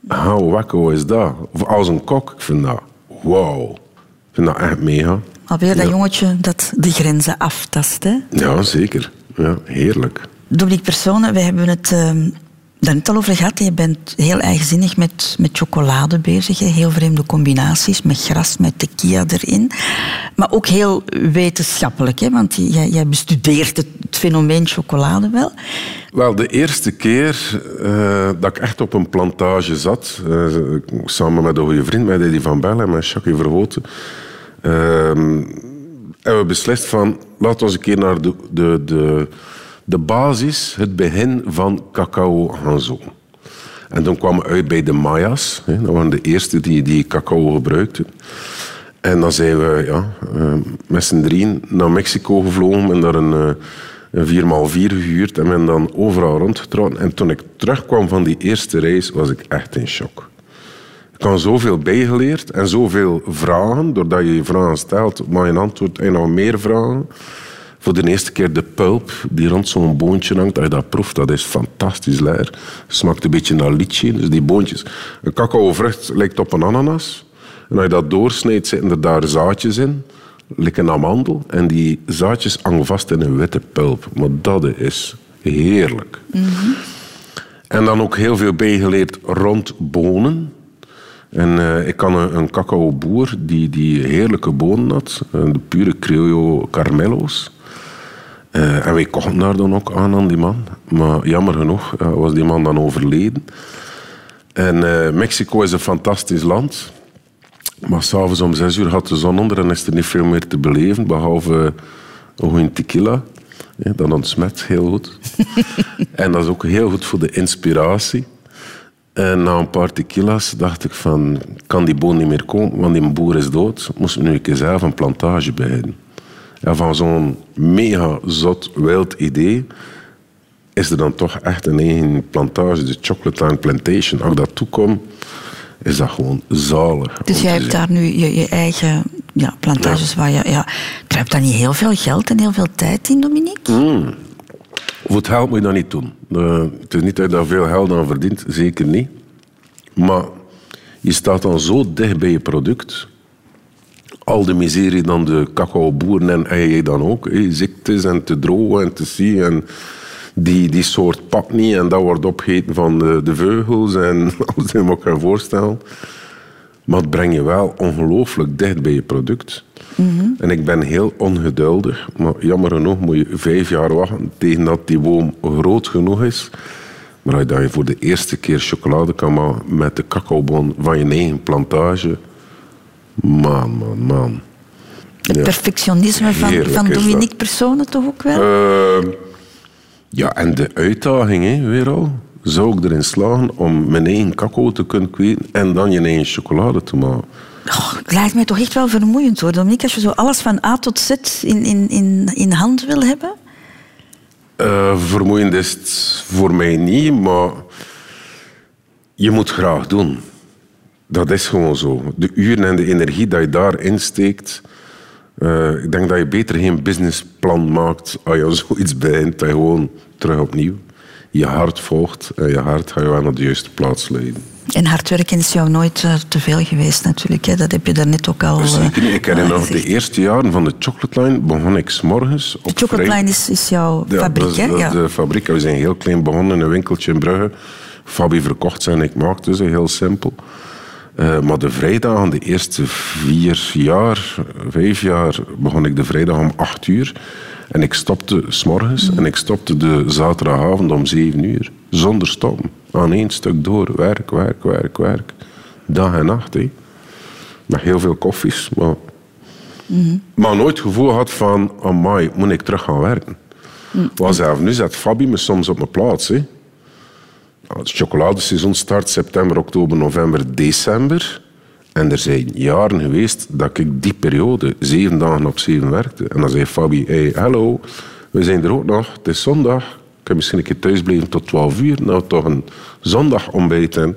How wacko is dat? Of als een kok, ik vind dat wow. Ik vind dat echt mega. Alweer dat jongetje dat de grenzen aftast. Hè? Ja, zeker. Ja, heerlijk. Dominique Persone, we hebben het ehm daar net al over gehad. Je bent heel eigenzinnig met, met chocolade bezig. Heel vreemde combinaties, met gras, met tequila erin. Maar ook heel wetenschappelijk, hè? want jij, jij bestudeert het, fenomeen chocolade wel. Wel, de eerste keer eh, dat ik echt op een plantage zat, eh, samen met een goede vriend, met Eddie van Bellen en met Jacques Verhoten, ehm, hebben we beslist van, laten we eens een keer naar de, de, de, de basis, het begin van cacao gaan zoeken. En toen kwamen we uit bij de Mayas. Hè, dat waren de eerste die, die cacao gebruikten. En dan zijn we ja, eh, met z'n drieën naar Mexico gevlogen en daar een, eh, een 4x4 gehuurd en ben dan overal rondgetrokken. En toen ik terugkwam van die eerste reis, was ik echt in shock. Ik had zoveel bijgeleerd en zoveel vragen. Doordat je je vragen stelt, maar je antwoord en nog meer vragen. Voor de eerste keer de pulp die rond zo'n boontje hangt. Als je dat proeft, dat is fantastisch lekker. Smaakt een beetje naar litchi. Dus die boontjes. Een cacaovrucht lijkt op een ananas. En als je dat doorsnijdt, zitten er daar zaadjes in. Lijkt een amandel. En die zaadjes hangen vast in een witte pulp. Maar dat is heerlijk. En dan ook heel veel bijgeleerd rond bonen. En eh, ik kan een, een cacaoboer die, die heerlijke bonen had. de pure Criollo Carmelo's. Eh, en wij kochten daar dan ook aan aan die man. Maar jammer genoeg eh, was die man dan overleden. En eh, Mexico is een fantastisch land. Maar s'avonds om zes uur gaat de zon onder en is er niet veel meer te beleven. Behalve een goede tequila. Ja, dat ontsmet heel goed. en dat is ook heel goed voor de inspiratie. En na een paar tequila's dacht ik van... Kan die boon niet meer komen, want die boer is dood. Moest nu een keer zelf een plantage beginnen. Van zo'n mega zot, wild idee... is er dan toch echt een eigen plantage, de Chocolate Line Plantation. Als ik dat toekom, is dat gewoon zalig. Dus jij hebt zien. daar nu je, je eigen ja, plantages waar je... Ja, kruipt daar niet heel veel geld en heel veel tijd in, Dominique? Mm. Voor het geld moet je dat niet doen. Eh, het is niet dat je daar veel geld aan verdient, zeker niet. Maar je staat dan zo dicht bij je product. Al de miserie dan de cacaoboeren en jij dan ook. Ziektes en te drogen en te zien. En die, die soort pakt niet en dat wordt opgegeten van de, de vleugels en alles je me kan voorstellen. Maar het brengt je wel ongelooflijk dicht bij je product. En ik ben heel ongeduldig, maar jammer genoeg moet je vijf jaar wachten tegen dat die boom groot genoeg is. Maar als je voor de eerste keer chocolade kan maken met de cacaobon van je eigen plantage, man, man, man. Het Ja. perfectionisme van, Heerlijk van. Dominique Personen toch ook wel? Eh, ja, en de uitdaging, hè, weer al. Zou ik erin slagen om mijn eigen cacao te kunnen kweken en dan je eigen chocolade te maken? Oh, het lijkt mij toch echt wel vermoeiend hoor, Dominique. Als je zo alles van A tot Z in, in, in, in hand wil hebben. Eh, vermoeiend is het voor mij niet, maar je moet graag doen. Dat is gewoon zo. De uren en de energie dat je daarin steekt. eh, ik denk dat je beter geen businessplan maakt als je aan zoiets begint. Dat je gewoon terug opnieuw je hart volgt. En je hart gaat je naar de juiste plaats leiden. En hard werken is jou nooit eh, te veel geweest natuurlijk. Hè? Dat heb je daarnet ook al eh, Zeker niet. Ik herinner nog de eerste jaren van de Chocolate Line begon ik s'morgens op Chocolate vrij- Line is, is jouw Ja, fabriek, dat is, hè? dat Ja. de fabriek. We zijn heel klein begonnen in een winkeltje in Brugge. Fabi verkocht ze en ik maakte ze, heel simpel. Eh, maar de vrijdagen, de eerste vier jaar, vijf jaar, begon ik de vrijdag om acht uur. En ik stopte s'morgens en ik stopte de zaterdagavond om zeven uur. Zonder stoppen. Aan één stuk door. Werk, werk, werk, werk. Dag en nacht. Hè. Met heel veel koffies. Maar, maar nooit het gevoel had van... Amai, moet ik terug gaan werken? Want zelf nu zet Fabi me soms op mijn plaats. Hè. Het chocoladeseizoen start september, oktober, november, december. En er zijn jaren geweest dat ik die periode zeven dagen op zeven werkte. En dan zei Fabi, hey, hallo, we zijn er ook nog. Het is zondag. Ik kan misschien een keer thuis blijven tot 12 uur. Nou, toch een zondag ontbijten.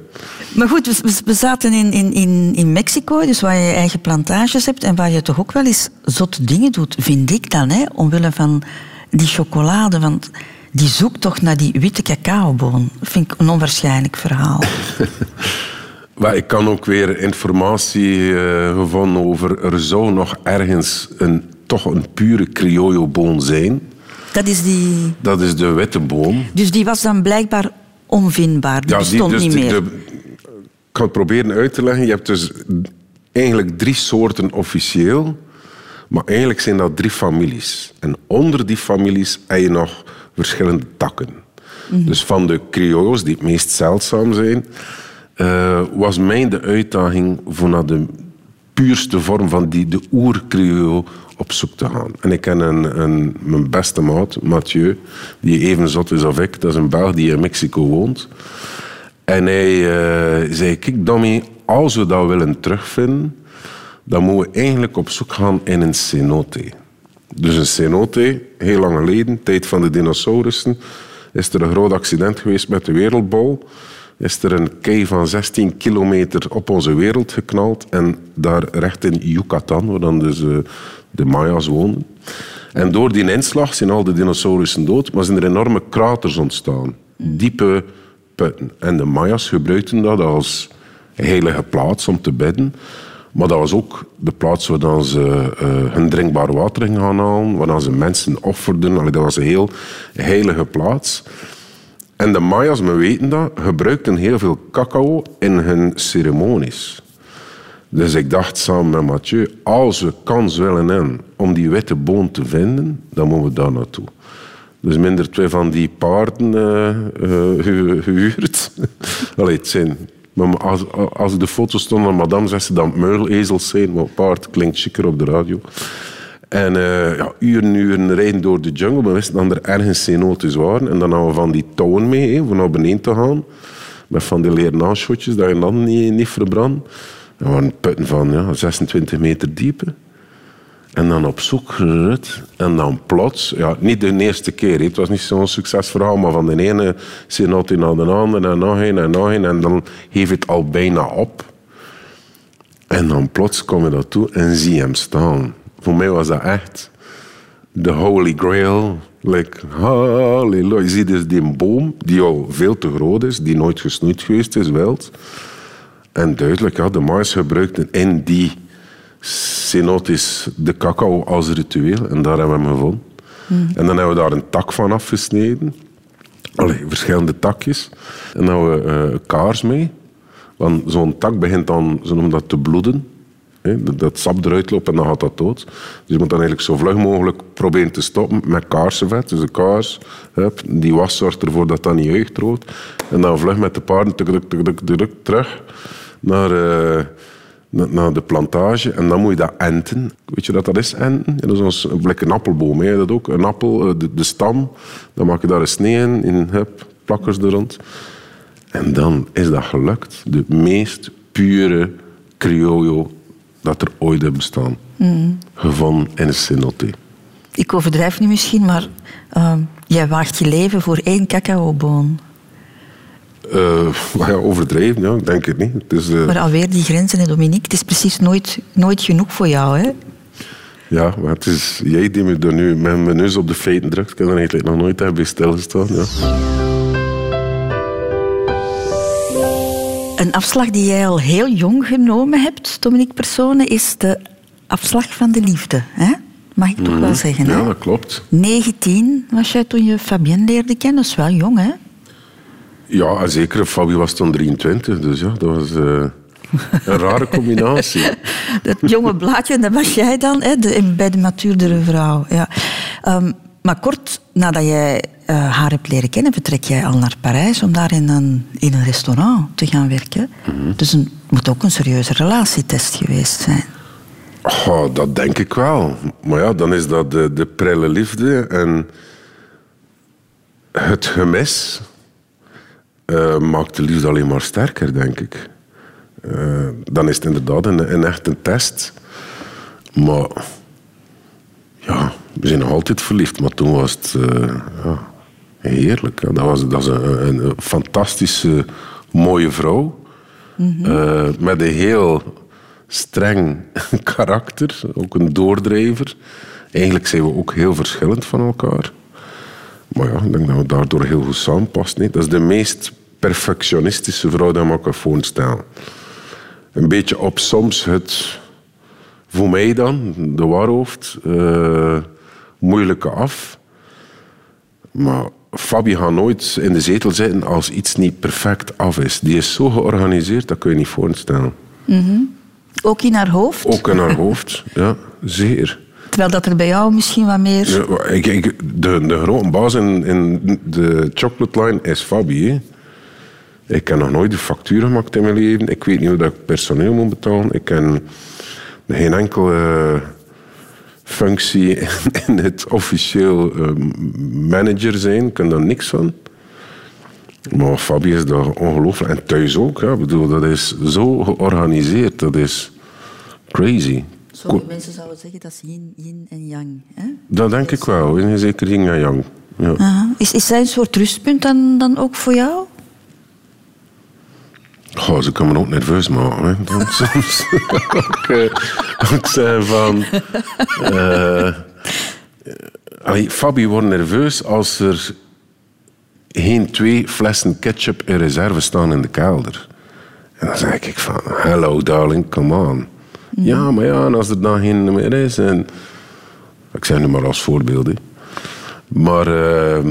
Maar goed, we, zaten in, in, in, Mexico, dus waar je eigen plantages hebt en waar je toch ook wel eens zotte dingen doet, vind ik dan, hè, omwille van die chocolade. Want die zoekt toch naar die witte cacaoboon. Vind ik een onwaarschijnlijk verhaal. Maar ik kan ook weer informatie eh, gevonden over... Er zou nog ergens een, toch een pure criollo-boon zijn. Dat is die... Dat is de witte boom. Dus die was dan blijkbaar onvindbaar. Die Ja, bestond dus niet meer. de- ik ga het proberen uit te leggen. Je hebt dus eigenlijk drie soorten officieel. Maar eigenlijk zijn dat drie families. En onder die families heb je nog verschillende takken. Dus van de criollo's, die het meest zeldzaam zijn... eh, was mij de uitdaging voor naar de puurste vorm van die, de oer-criollo op zoek te gaan. En ik ken een, een, mijn beste maat, Mathieu, die even zot is als ik. Dat is een Belg die in Mexico woont. En hij eh, zei, kijk Dommy, als we dat willen terugvinden, dan moeten we eigenlijk op zoek gaan in een cenote. Dus een cenote, heel lang geleden, tijd van de dinosaurussen, is er een groot accident geweest met de wereldbol. Is er een kei van 16 kilometer op onze wereld geknald en daar recht in Yucatan, waar dan dus eh, de Maya's woonden. En door die inslag zijn al de dinosaurussen dood, maar zijn er enorme kraters ontstaan. Diepe putten. En de Maya's gebruikten dat als heilige plaats om te bidden. Maar dat was ook de plaats waar ze eh, hun drinkbaar water gaan halen, waar ze mensen offerden. Allee, dat was een heel heilige plaats. En de Maya's, we weten dat, gebruikten heel veel cacao in hun ceremonies. Dus ik dacht samen met Mathieu, als we kans willen hebben om die witte boon te vinden, dan moeten we daar naartoe. Dus minder twee van die paarden eh, eh, ge- gehuurd. Allee, het zijn... Maar als, als de foto stond van madame, zegt ze het muilezels zijn. Maar paard klinkt chiquer op de radio. En eh, ja, uren, uren rijden door de jungle. We wisten dat er ergens cenotes waren. En dan hadden we van die touwen mee, om naar beneden te gaan. Met van die leren dat je dan niet, niet verbrandt. Dat waren putten van ja, 26 meter diep. En dan op zoek gerut. En dan plots, ja, niet de eerste keer. Het was niet zo'n succesverhaal, maar van de ene cenote naar de andere en nog een en nog een. En dan geef je het al bijna op. En dan plots kom je daartoe en zie hem staan. Voor mij was dat echt de holy grail. Like, halleluja. Je ziet dus die boom, die al veel te groot is, die nooit gesnoeid geweest is, wild. En duidelijk, ja, de Maas gebruikten in die cenotes de cacao als ritueel. En daar hebben we hem gevonden. En dan hebben we daar een tak van afgesneden. Allee, verschillende takjes. En dan hebben we een kaars mee. Want zo'n tak begint dan, ze noemen dat te bloeden. Hè, dat, dat sap eruit loopt en dan gaat dat dood. Dus je moet dan eigenlijk zo vlug mogelijk proberen te stoppen met kaarsenvet. Dus de kaars, hup, die was zorgt ervoor dat dat niet uitroodt. En dan vlug met de paarden tuk, tuk, tuk, terug naar, na- naar de plantage. En dan moet je dat enten. Weet je wat dat is, enten? Ja, dat is ons- een appelboom. Hè, dat ook. Een appel, eh, de, de stam. Dan maak je daar een snee in, in hup, plakkers er rond. En dan is dat gelukt. De meest pure criollo dat er ooit heeft bestaan. Gevonden in een cenote. Ik overdrijf nu misschien, maar ehm, jij waagt je leven voor één cacaoboon. Eh, maar ja, overdreven, ja, ik denk het niet. Eh, Maar alweer die grenzen, hè, Dominique. Het is precies nooit, nooit genoeg voor jou, hè? ja, maar het is jij die me er nu met mijn neus op de feiten drukt. Ik heb er eigenlijk nog nooit bij stilgestaan. Ja. Een afslag die jij al heel jong genomen hebt, Dominique Persone, is de afslag van de liefde. Hè? Mag ik toch wel zeggen, hè? Mhm. ja, dat klopt. 19 was jij toen je Fabienne leerde kennen. Dat is wel jong, hè? Ja, zeker. Fabi was toen 23, dus ja, dat was... eh, Een rare combinatie. Dat jonge blaadje, dat was jij dan, hè, de, bij de matuurdere vrouw. Ja. Ehm, maar kort nadat jij eh, haar hebt leren kennen, vertrek jij al naar Parijs om daar in een, in een restaurant te gaan werken. Dus het moet ook een serieuze relatietest geweest zijn. Oh, dat denk ik wel. Maar ja, dan is dat de, de prille liefde en het gemis eh, maakt de liefde alleen maar sterker, denk ik. Eh, dan is het inderdaad een, een echt een test. Maar ja, we zijn nog altijd verliefd. Maar toen was het eh, ja, heerlijk. Dat was, dat is een, een, een fantastische, mooie vrouw. Eh, met een heel streng karakter. Ook een doordrijver. Eigenlijk zijn we ook heel verschillend van elkaar. Maar ja, ik denk dat we daardoor heel goed samenpassen. hè. Dat is de meest perfectionistische vrouw die me kan voorstellen. Een beetje op soms het, voor mij dan, de waarhoofd, eh, moeilijke af. Maar Fabi gaat nooit in de zetel zitten als iets niet perfect af is. Die is zo georganiseerd, dat kun je niet voorstellen. Ook in haar hoofd. Ook in haar hoofd, ja, zeer. Terwijl dat er bij jou misschien wat meer... Ja, ik, ik, de, de grote baas in, de chocolate line is Fabi. Ik heb nog nooit de factuur gemaakt in mijn leven. Ik weet niet hoe dat ik personeel moet betalen. Ik ken geen enkele functie in het officieel eh, manager zijn. Ik ken daar niks van. Maar Fabi is daar ongelooflijk. En thuis ook. Ik bedoel, dat is zo georganiseerd. Dat is crazy. Sommige mensen zouden zeggen dat is yin, yin en yang. Hè? Dat denk ik wel. En zeker yin en yang. Ja. Aha. Is, is zij een soort rustpunt dan, dan ook voor jou? Goh, ze kan me ook nerveus maken. Hè. Dan soms ook, eh, van... eh allee, Fabi wordt nerveus als er geen twee flessen ketchup in reserve staan in de kelder. En dan zeg ik van, hello darling, come on. Ja, maar ja, en als er dan geen meer is... En, ik zeg nu maar als voorbeeld. hè. Maar eh,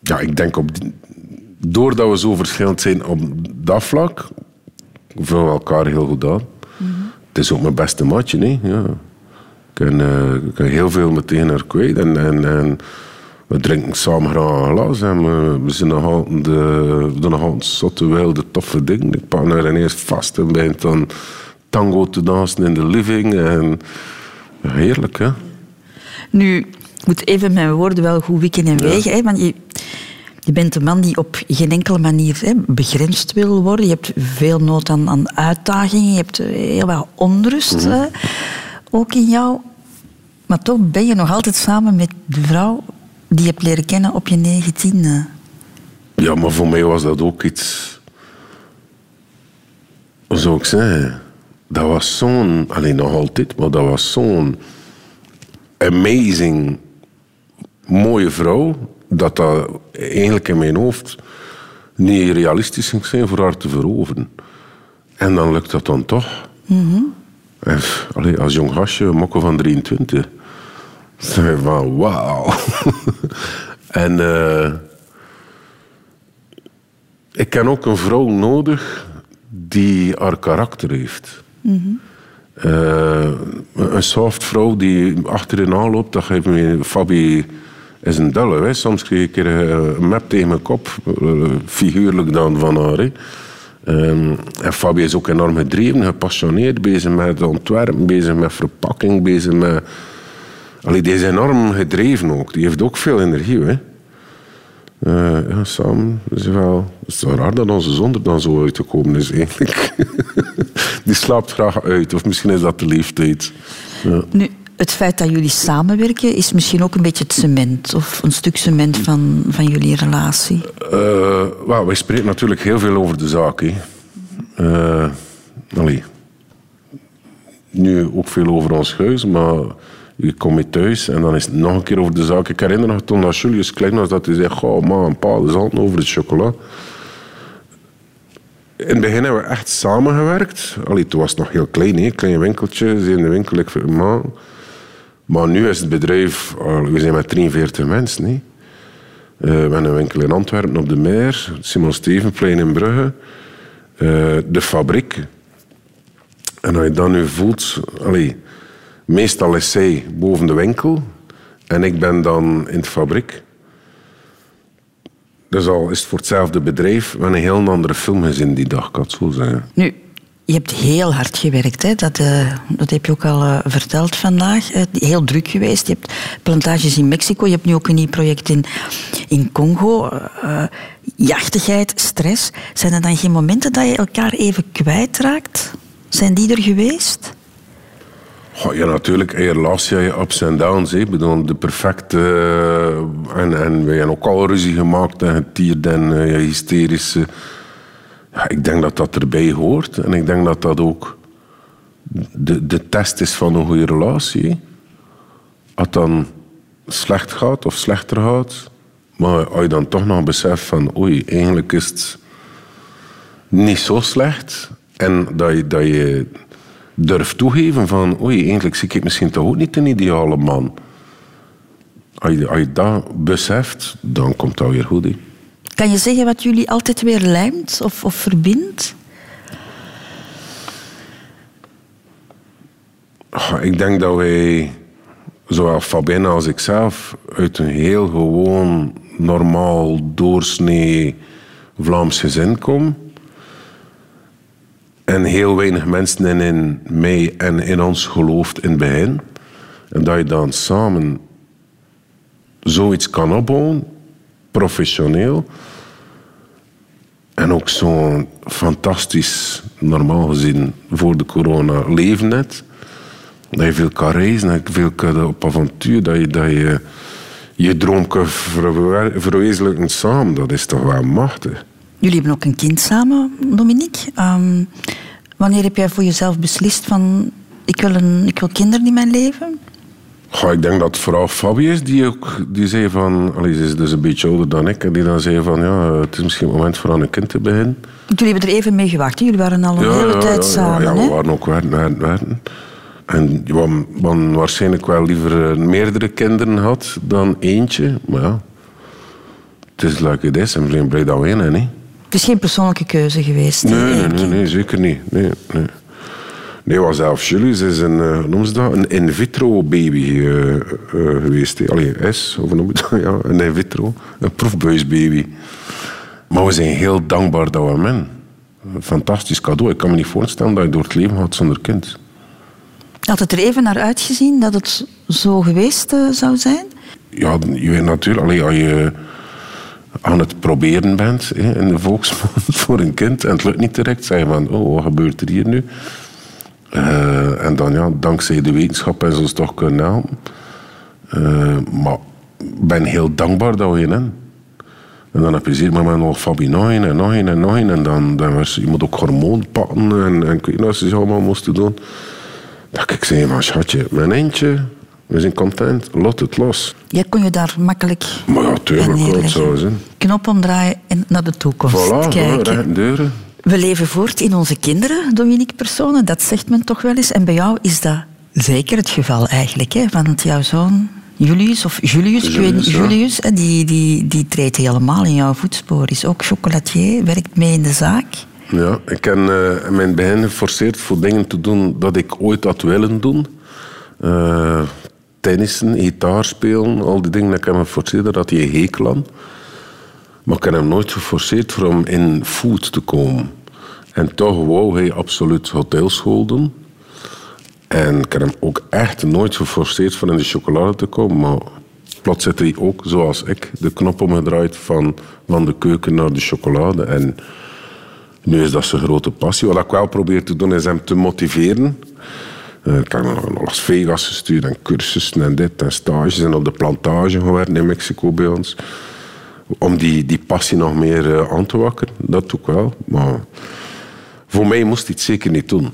ja, ik denk op die- doordat we zo verschillend zijn op dat vlak, vullen we elkaar heel goed aan. Het is ook mijn beste matje, hè. Ja. Ik kan, eh, ik kan heel veel meteen haar kwijt. En, en, en we drinken samen graag een glas. En we, we zijn nog altijd, de, we doen nog altijd zotte, wilde, toffe dingen. Ik pak haar ineens vast en begint dan tango te dansen in de living. En, heerlijk, hè. Nu, ik moet even mijn woorden wel goed wikken en wegen. Hè, want je, je bent een man die op geen enkele manier hè, begrensd wil worden. Je hebt veel nood aan, aan uitdagingen. Je hebt heel wat onrust hè, ook in jou. Maar toch ben je nog altijd samen met de vrouw die je hebt leren kennen op je negentiende. Ja, maar voor mij was dat ook iets. Hoe zou ik zeggen? Dat was zo'n. Alleen nog altijd, maar dat was zo'n. amazing. mooie vrouw. Dat dat eigenlijk in mijn hoofd. niet realistisch ging zijn voor haar te veroveren. En dan lukt dat dan toch. En, allee, als jong gastje, een mokkel van 23. Dan zeg je van wauw. en. eh, ik ken ook een vrouw nodig die haar karakter heeft. Eh, een soft vrouw die achterin aanloopt, dat geeft me... Fabi is een dulle. Soms kreeg ik eh, een map tegen mijn kop, eh, figuurlijk dan van haar. Ehm, en Fabi is ook enorm gedreven, gepassioneerd, bezig met ontwerpen, bezig met verpakking, bezig met... Allee, die is enorm gedreven ook. Die heeft ook veel energie. Hè. Eh, ja, samen is het wel... Het is wel raar dat onze zon er dan zo uit te komen is, eigenlijk. Die slaapt graag uit, of misschien is dat de leeftijd. Ja. Nu, het feit dat jullie samenwerken is misschien ook een beetje het cement. Of een stuk cement van, van jullie relatie. Wel, wij spreken natuurlijk heel veel over de zaak. Hè. Eh, allee. Nu ook veel over ons huis, maar je komt thuis en dan is het nog een keer over de zaak. Ik herinner nog toen dat Julius klein was, dat hij zei, goh, ma en pa, is altijd over het chocola. In het begin hebben we echt samengewerkt. Allee, toen was het nog heel klein, hè. klein winkeltje, ze in de winkel, ik vind, ma. Maar nu is het bedrijf, uh, we zijn met 43 mensen. Hè. Eh, we hebben een winkel in Antwerpen op de Meer, Simon Stevenplein in Brugge. Eh, de fabriek, En als je dan nu voelt... Allee, meestal is boven de winkel en ik ben dan in de fabriek. Dus al is het voor hetzelfde bedrijf, hebben een heel andere film gezien die dag, kan het zo zeggen. Nu, je hebt heel hard gewerkt, hè? Dat, eh, dat heb je ook al eh, verteld vandaag. Eh, heel druk geweest. Je hebt plantages in Mexico, je hebt nu ook een nieuw project in, in Congo. Jachtigheid, stress. Zijn er dan geen momenten dat je elkaar even kwijtraakt? Zijn die er geweest? Ja, natuurlijk. In relatie je ups en downs. Ik bedoel, de perfecte... eh, en, en we hebben ook al ruzie gemaakt en getierd en eh, hysterische... Ja, ik denk dat dat erbij hoort. En ik denk dat dat ook de, de test is van een goede relatie. hè. Als het dan slecht gaat of slechter gaat... Maar als je dan toch nog beseft van... Oei, eigenlijk is het niet zo slecht. En dat je, dat je durft toegeven van... Oei, eigenlijk zie ik misschien toch ook niet een ideale man. Als je, als je dat beseft, dan komt dat weer goed. Kan je zeggen wat jullie altijd weer lijmt of, of verbindt? Ik denk dat wij, zowel Fabienne als ikzelf, uit een heel gewoon, normaal, doorsnee Vlaams gezin komen. En heel weinig mensen in, in mij en in ons gelooft in het begin. En dat je dan samen zoiets kan opbouwen, professioneel. En ook zo'n fantastisch, normaal gezien, voor de corona leven net. Dat je veel kan reizen, dat je veel kan op avontuur, dat je dat je, je droom kan verwe- verwezenlijken samen. Dat is toch wel machtig. Jullie hebben ook een kind samen, Dominique. Ehm, wanneer heb jij voor jezelf beslist van... Ik wil, een, ik wil kinderen in mijn leven? Goh, ik denk dat het vooral Fabi is die, ook, die zei van... Allee, ze is dus een beetje ouder dan ik. En die dan zei van, ja, het is misschien het moment voor aan een kind te beginnen. Jullie hebben er even mee gewacht. hè? Jullie waren al een hele tijd samen. Ja, we waren ook werken, werken, werken. En je wou waarschijnlijk wel liever eh, meerdere kinderen had dan eentje. Maar ja, het is it is. En we zijn blij dat we één. Het is geen persoonlijke keuze geweest. Nee, nee, nee, zeker niet. Nee, nee. Nee, was zelf Julius is een, eh, noemen ze dat? Een in vitro baby eh, eh, geweest. hè. Allee, is, of noem? Ja, een in vitro. Een proefbuisbaby. Maar we zijn heel dankbaar dat we hem hebben. Een fantastisch cadeau. Ik kan me niet voorstellen dat je door het leven gaat zonder kind. Had het er even naar uitgezien dat het zo geweest zou zijn? Ja, je weet natuurlijk, allee, als je aan het proberen bent in de volksmond voor een kind en het lukt niet direct, zeg je van, oh, wat gebeurt er hier nu? Eh, en dan, ja, dankzij de wetenschap en ons toch kunnen helpen. Eh, maar ik ben heel dankbaar dat we hebben. En dan heb je zin, maar nog Fabi nog en nog een en nog een. En dan, dan was, je moet ook hormoon pakken en, en ik weet niet wat ze allemaal moesten doen. Dat ik zei van, schatje, mijn eentje, we zijn content, lot het los. Jij kon je daar makkelijk Maar ja, tuurlijk, zou zijn. Knop omdraaien en naar de toekomst Voilà, kijken. deuren. We leven voort in onze kinderen, Dominique Personen. Dat zegt men toch wel eens. En bij jou is dat zeker het geval eigenlijk. Hè? Want jouw zoon Julius, of Julius, ik weet niet, Julius, ja. Julius die, die, die treedt helemaal in jouw voetspoor. Is ook chocolatier, werkt mee in de zaak. Ja, ik heb eh, mijn begin geforceerd voor dingen te doen dat ik ooit had willen doen. Eh, tennissen, gitaar spelen, al die dingen. Ik heb hem geforceerd, daar had hij hekel aan. Maar ik heb hem nooit geforceerd hem in food te komen. En toch wou hij absoluut hotelschool doen. En ik heb hem ook echt nooit geforceerd voor in de chocolade te komen. Maar plots zit hij ook, zoals ik, de knop omgedraaid van, van de keuken naar de chocolade. En nu is dat zijn grote passie. Wat ik wel probeer te doen, is hem te motiveren. Eh, Ik heb naar Las Vegas gestuurd en cursussen en dit en stages. En op de plantage gewerkt in Mexico bij ons. Om die, die passie nog meer eh, aan te wakkeren. Dat doe ik wel. Maar voor mij moest hij het zeker niet doen.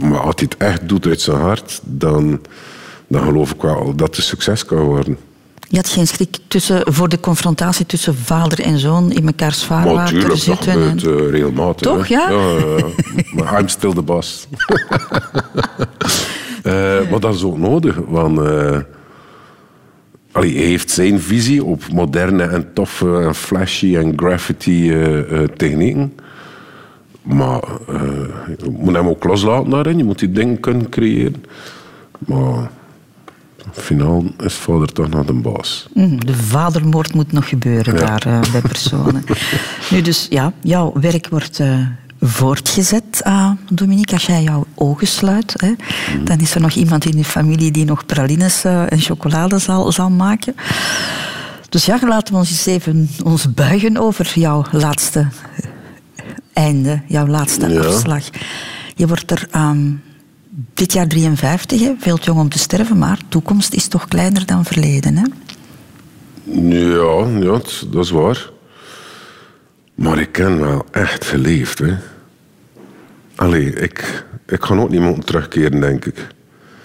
Maar als hij het echt doet uit zijn hart, dan, dan geloof ik wel dat het succes kan worden. Je had geen schrik tussen, voor de confrontatie tussen vader en zoon in mekaars vaarwater tuurlijk, dat zitten. gebeurt en- eh, regelmatig. Toch, hè. ja? ja, ja. maar I'm still the boss. Eh, maar dat is ook nodig, want eh, allee, hij heeft zijn visie op moderne en toffe en flashy en graffiti eh, technieken. Maar je moet hem ook loslaten daarin. Je moet die dingen kunnen creëren. Maar finaal is vader toch nog de baas. Mm, De vadermoord moet nog gebeuren daar eh, bij personen. nu dus, ja, jouw werk wordt eh, voortgezet, ah, Dominique. Als jij jouw ogen sluit, hè, dan is er nog iemand in je familie die nog pralines eh, en chocolade zal, zal maken. Dus ja, laten we ons eens even ons buigen over jouw laatste einde, jouw laatste Ja. afslag. Je wordt er ehm, dit jaar 53, hè, veel te jong om te sterven, maar toekomst is toch kleiner dan verleden. Hè? Ja, ja dat is waar. Maar ik ken wel echt geleefd. Hè. Allee, ik, ik ga ook niet moeten terugkeren, denk ik.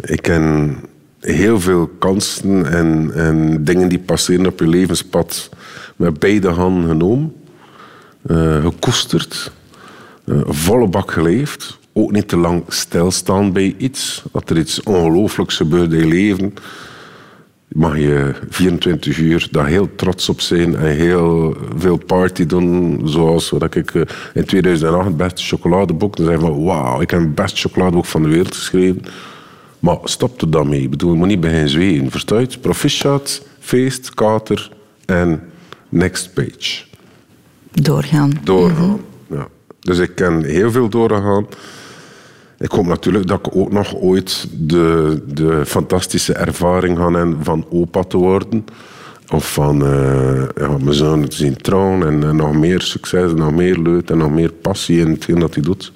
Ik ken heel veel kansen en, en dingen die passeren op je levenspad met beide handen genomen. eh, gekoesterd. eh, volle bak geleefd. Ook niet te lang stilstaan bij iets. Dat er iets ongelooflijks gebeurt in je leven mag je 24 uur daar heel trots op zijn en heel veel party doen. Zoals wat ik eh, in 2008 het beste chocoladeboek. Dan zei van wauw, ik heb het beste chocoladeboek van de wereld geschreven. Maar stop er dan mee. Ik bedoel, je moet niet beginnen je het? Proficiat, feest, kater en next page. Doorgaan. Doorgaan. ja. Dus ik ken heel veel doorgaan. Ik hoop natuurlijk dat ik ook nog ooit de, de fantastische ervaring ga hebben van opa te worden. Of van eh, ja, mijn zoon te zien trouwen en, en nog meer succes, en nog meer leuk en nog meer passie in hetgeen dat hij doet.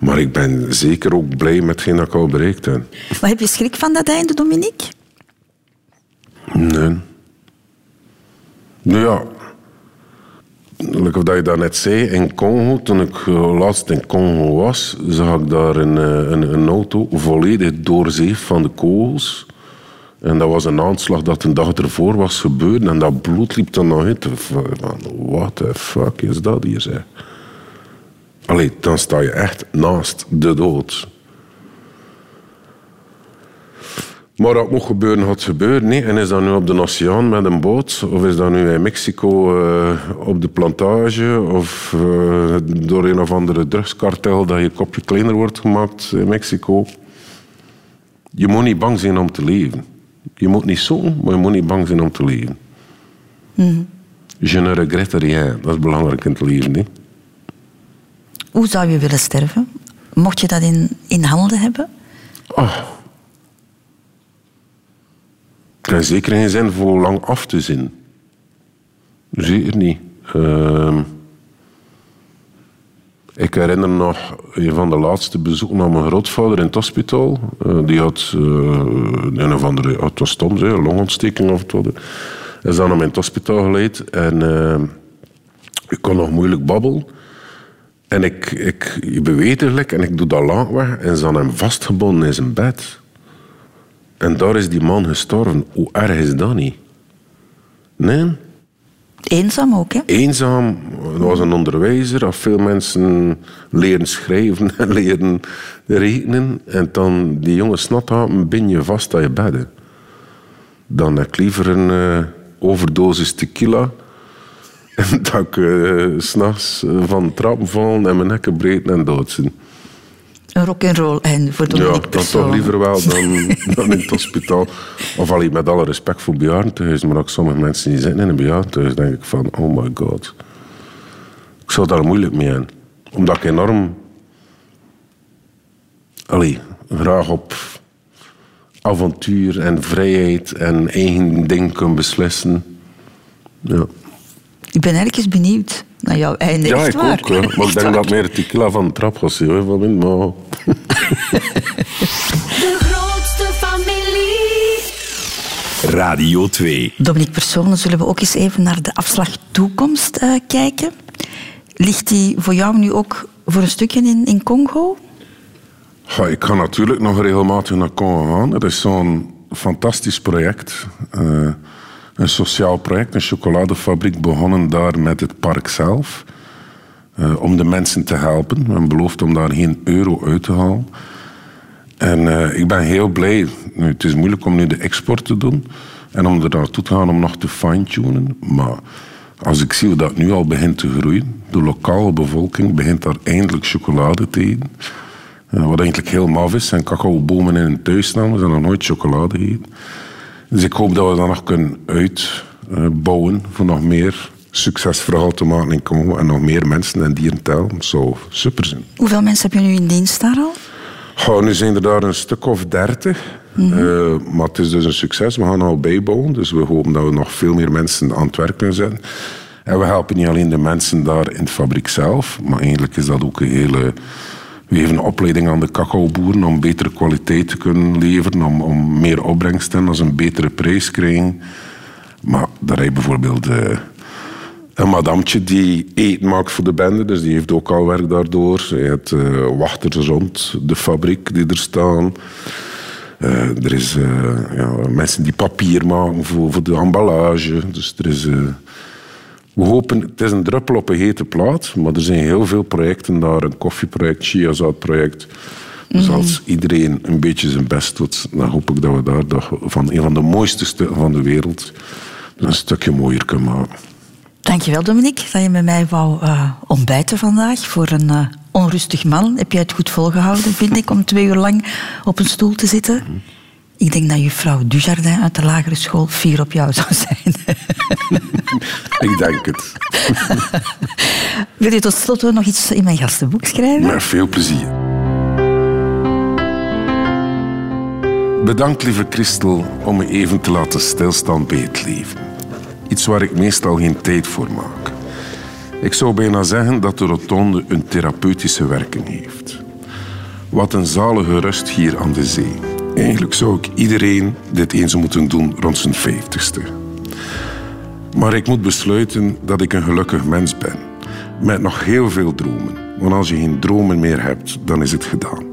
Maar ik ben zeker ook blij met hetgeen dat ik al bereikt heb. Maar heb je schrik van dat einde, Dominique? Nee. Nou ja, of dat je daarnet zei, in Congo, toen ik eh, laatst in Congo was, zag ik daar een, eh, een, een auto volledig doorzeefd van de kogels. En dat was een aanslag dat een dag ervoor was gebeurd en dat bloed liep dan nog uit. What the fuck is dat hier. Allee, dan sta je echt naast de dood. Maar dat moet gebeuren, gaat gebeuren. Nee. En is dat nu op de oceaan met een boot? Of is dat nu in Mexico eh, op de plantage? Of eh, door een of andere drugskartel dat je kopje kleiner wordt gemaakt in Mexico? Je moet niet bang zijn om te leven. Je moet niet zo, maar je moet niet bang zijn om te leven. Je ne regrette rien. Dat is belangrijk in het leven. Hè? Hoe zou je willen sterven? Mocht je dat in, in handen hebben? En zeker geen zin voor lang af te zien. Zeker niet. Ehm, ik herinner nog een van de laatste bezoeken aan mijn grootvader in het hospitaal. Eh, die had eh, een of andere, het was stom, een longontsteking of wat. Is dan naar het hospitaal geleid en eh, ik kon nog moeilijk babbelen. En ik, ik, eigenlijk en ik doe dat lang weg en ze hadden hem vastgebonden in zijn bed. En daar is die man gestorven. Hoe erg is dat niet? Nee, Eenzaam ook, hè? eenzaam. Er was een onderwijzer. Dat veel mensen leren schrijven en leren rekenen. En dan die jongen snat hadden, bin je vast aan je bedden. Dan heb ik liever een eh, overdosis tequila. En dat ik eh, s'nachts eh, van de trappen vallen en mijn nekken breed en dood zijn. Een rock'n'roll einde voor Ja, Dominique dan Persoon. toch liever wel dan, dan in het hospitaal. Of allee, met alle respect voor bejaardentehuis, maar ook sommige mensen die zitten in een bejaardentehuis, denk ik van, oh my god. Ik zou daar moeilijk mee hebben. Omdat ik enorm... Allee, graag op avontuur en vrijheid en eigen ding kan beslissen. Ja, Ik ben eens benieuwd naar jouw einde. ja ik waar. ook. hè. Maar ik denk waar. dat meer het tequila van de trap gaat zijn, hoor, van min, maar... De grootste familie. Radio 2. Dominique Personen, zullen we ook eens even naar de afslag toekomst eh, kijken? Ligt die voor jou nu ook voor een stukje in, in Congo? Ja, ik ga natuurlijk nog regelmatig naar Congo gaan. Het is zo'n fantastisch project. Eh, een sociaal project, een chocoladefabriek begonnen daar met het park zelf. eh, om de mensen te helpen. Men belooft om daar geen euro uit te halen. En eh, ik ben heel blij. Nu, het is moeilijk om nu de export te doen. En om er naartoe te gaan om nog te fine-tunen. Maar Als ik zie hoe dat nu al begint te groeien, de lokale bevolking begint daar eindelijk chocolade te eten. Eh, wat eigenlijk heel maf is, zijn cacaobomen in hun thuis staan, we zijn nog nooit chocolade gegeten. Dus ik hoop dat we dat nog kunnen uitbouwen voor nog meer succesverhaal te maken in Congo en nog meer mensen en dieren. Dat zou super zijn. Hoeveel mensen heb je nu in dienst daar al? Goh, nu zijn er daar een stuk of dertig. Mhm. Eh, maar het is dus een succes. We gaan al bijbouwen. Dus we hopen dat we nog veel meer mensen aan het werk kunnen zetten. En we helpen niet alleen de mensen daar in de fabriek zelf. Maar eigenlijk is dat ook een hele... We een opleiding aan de cacaoboeren om betere kwaliteit te kunnen leveren. Om, om meer opbrengst te hebben, als een betere prijs krijgen. Maar daar heb je bijvoorbeeld... eh, een madamtje die eten maakt voor de bende, dus die heeft ook al werk daardoor. Je hebt eh, wachters rond de fabriek die er staan. Eh, er is ja, mensen die papier maken voor, voor de emballage. Dus er is... we hopen, het is een druppel op een hete plaat, maar er zijn heel veel projecten daar. Een koffieproject, chiazaadproject. Dus als iedereen een beetje zijn best doet, dan hoop ik dat we daar dat van een van de mooiste stukken van de wereld een stukje mooier kunnen maken. Dankjewel, Dominique, dat je met mij wou eh, ontbijten vandaag. Voor een eh, onrustig man heb jij het goed volgehouden, vind ik, om twee uur lang op een stoel te zitten. Ik denk dat juffrouw Dujardin uit de lagere school fier op jou zou zijn. Ik denk het. Wil je tot slot nog iets in mijn gastenboek schrijven? Met veel plezier. Bedankt, lieve Christel, om me even te laten stilstaan bij het leven. Iets waar ik meestal geen tijd voor maak. Ik zou bijna zeggen dat de rotonde een therapeutische werking heeft. Wat een zalige rust hier aan de zee. Eigenlijk zou ik iedereen dit eens moeten doen rond zijn vijftigste. Maar ik moet besluiten dat ik een gelukkig mens ben. Met nog heel veel dromen. Want als je geen dromen meer hebt, dan is het gedaan.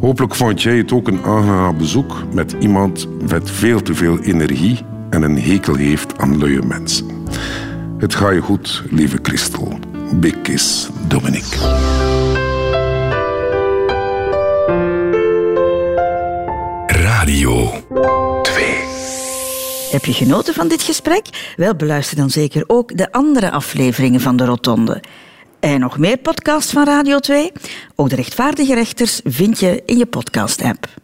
Hopelijk vond jij het ook een aangenaam bezoek met iemand met veel te veel energie en een hekel heeft aan luie mensen. Het gaat je goed, lieve Christel. Big kiss, Dominique. Radio 2. Heb je genoten van dit gesprek? Wel, beluister dan zeker ook de andere afleveringen van de Rotonde. En nog meer podcasts van Radio 2? Ook de rechtvaardige rechters vind je in je podcast-app.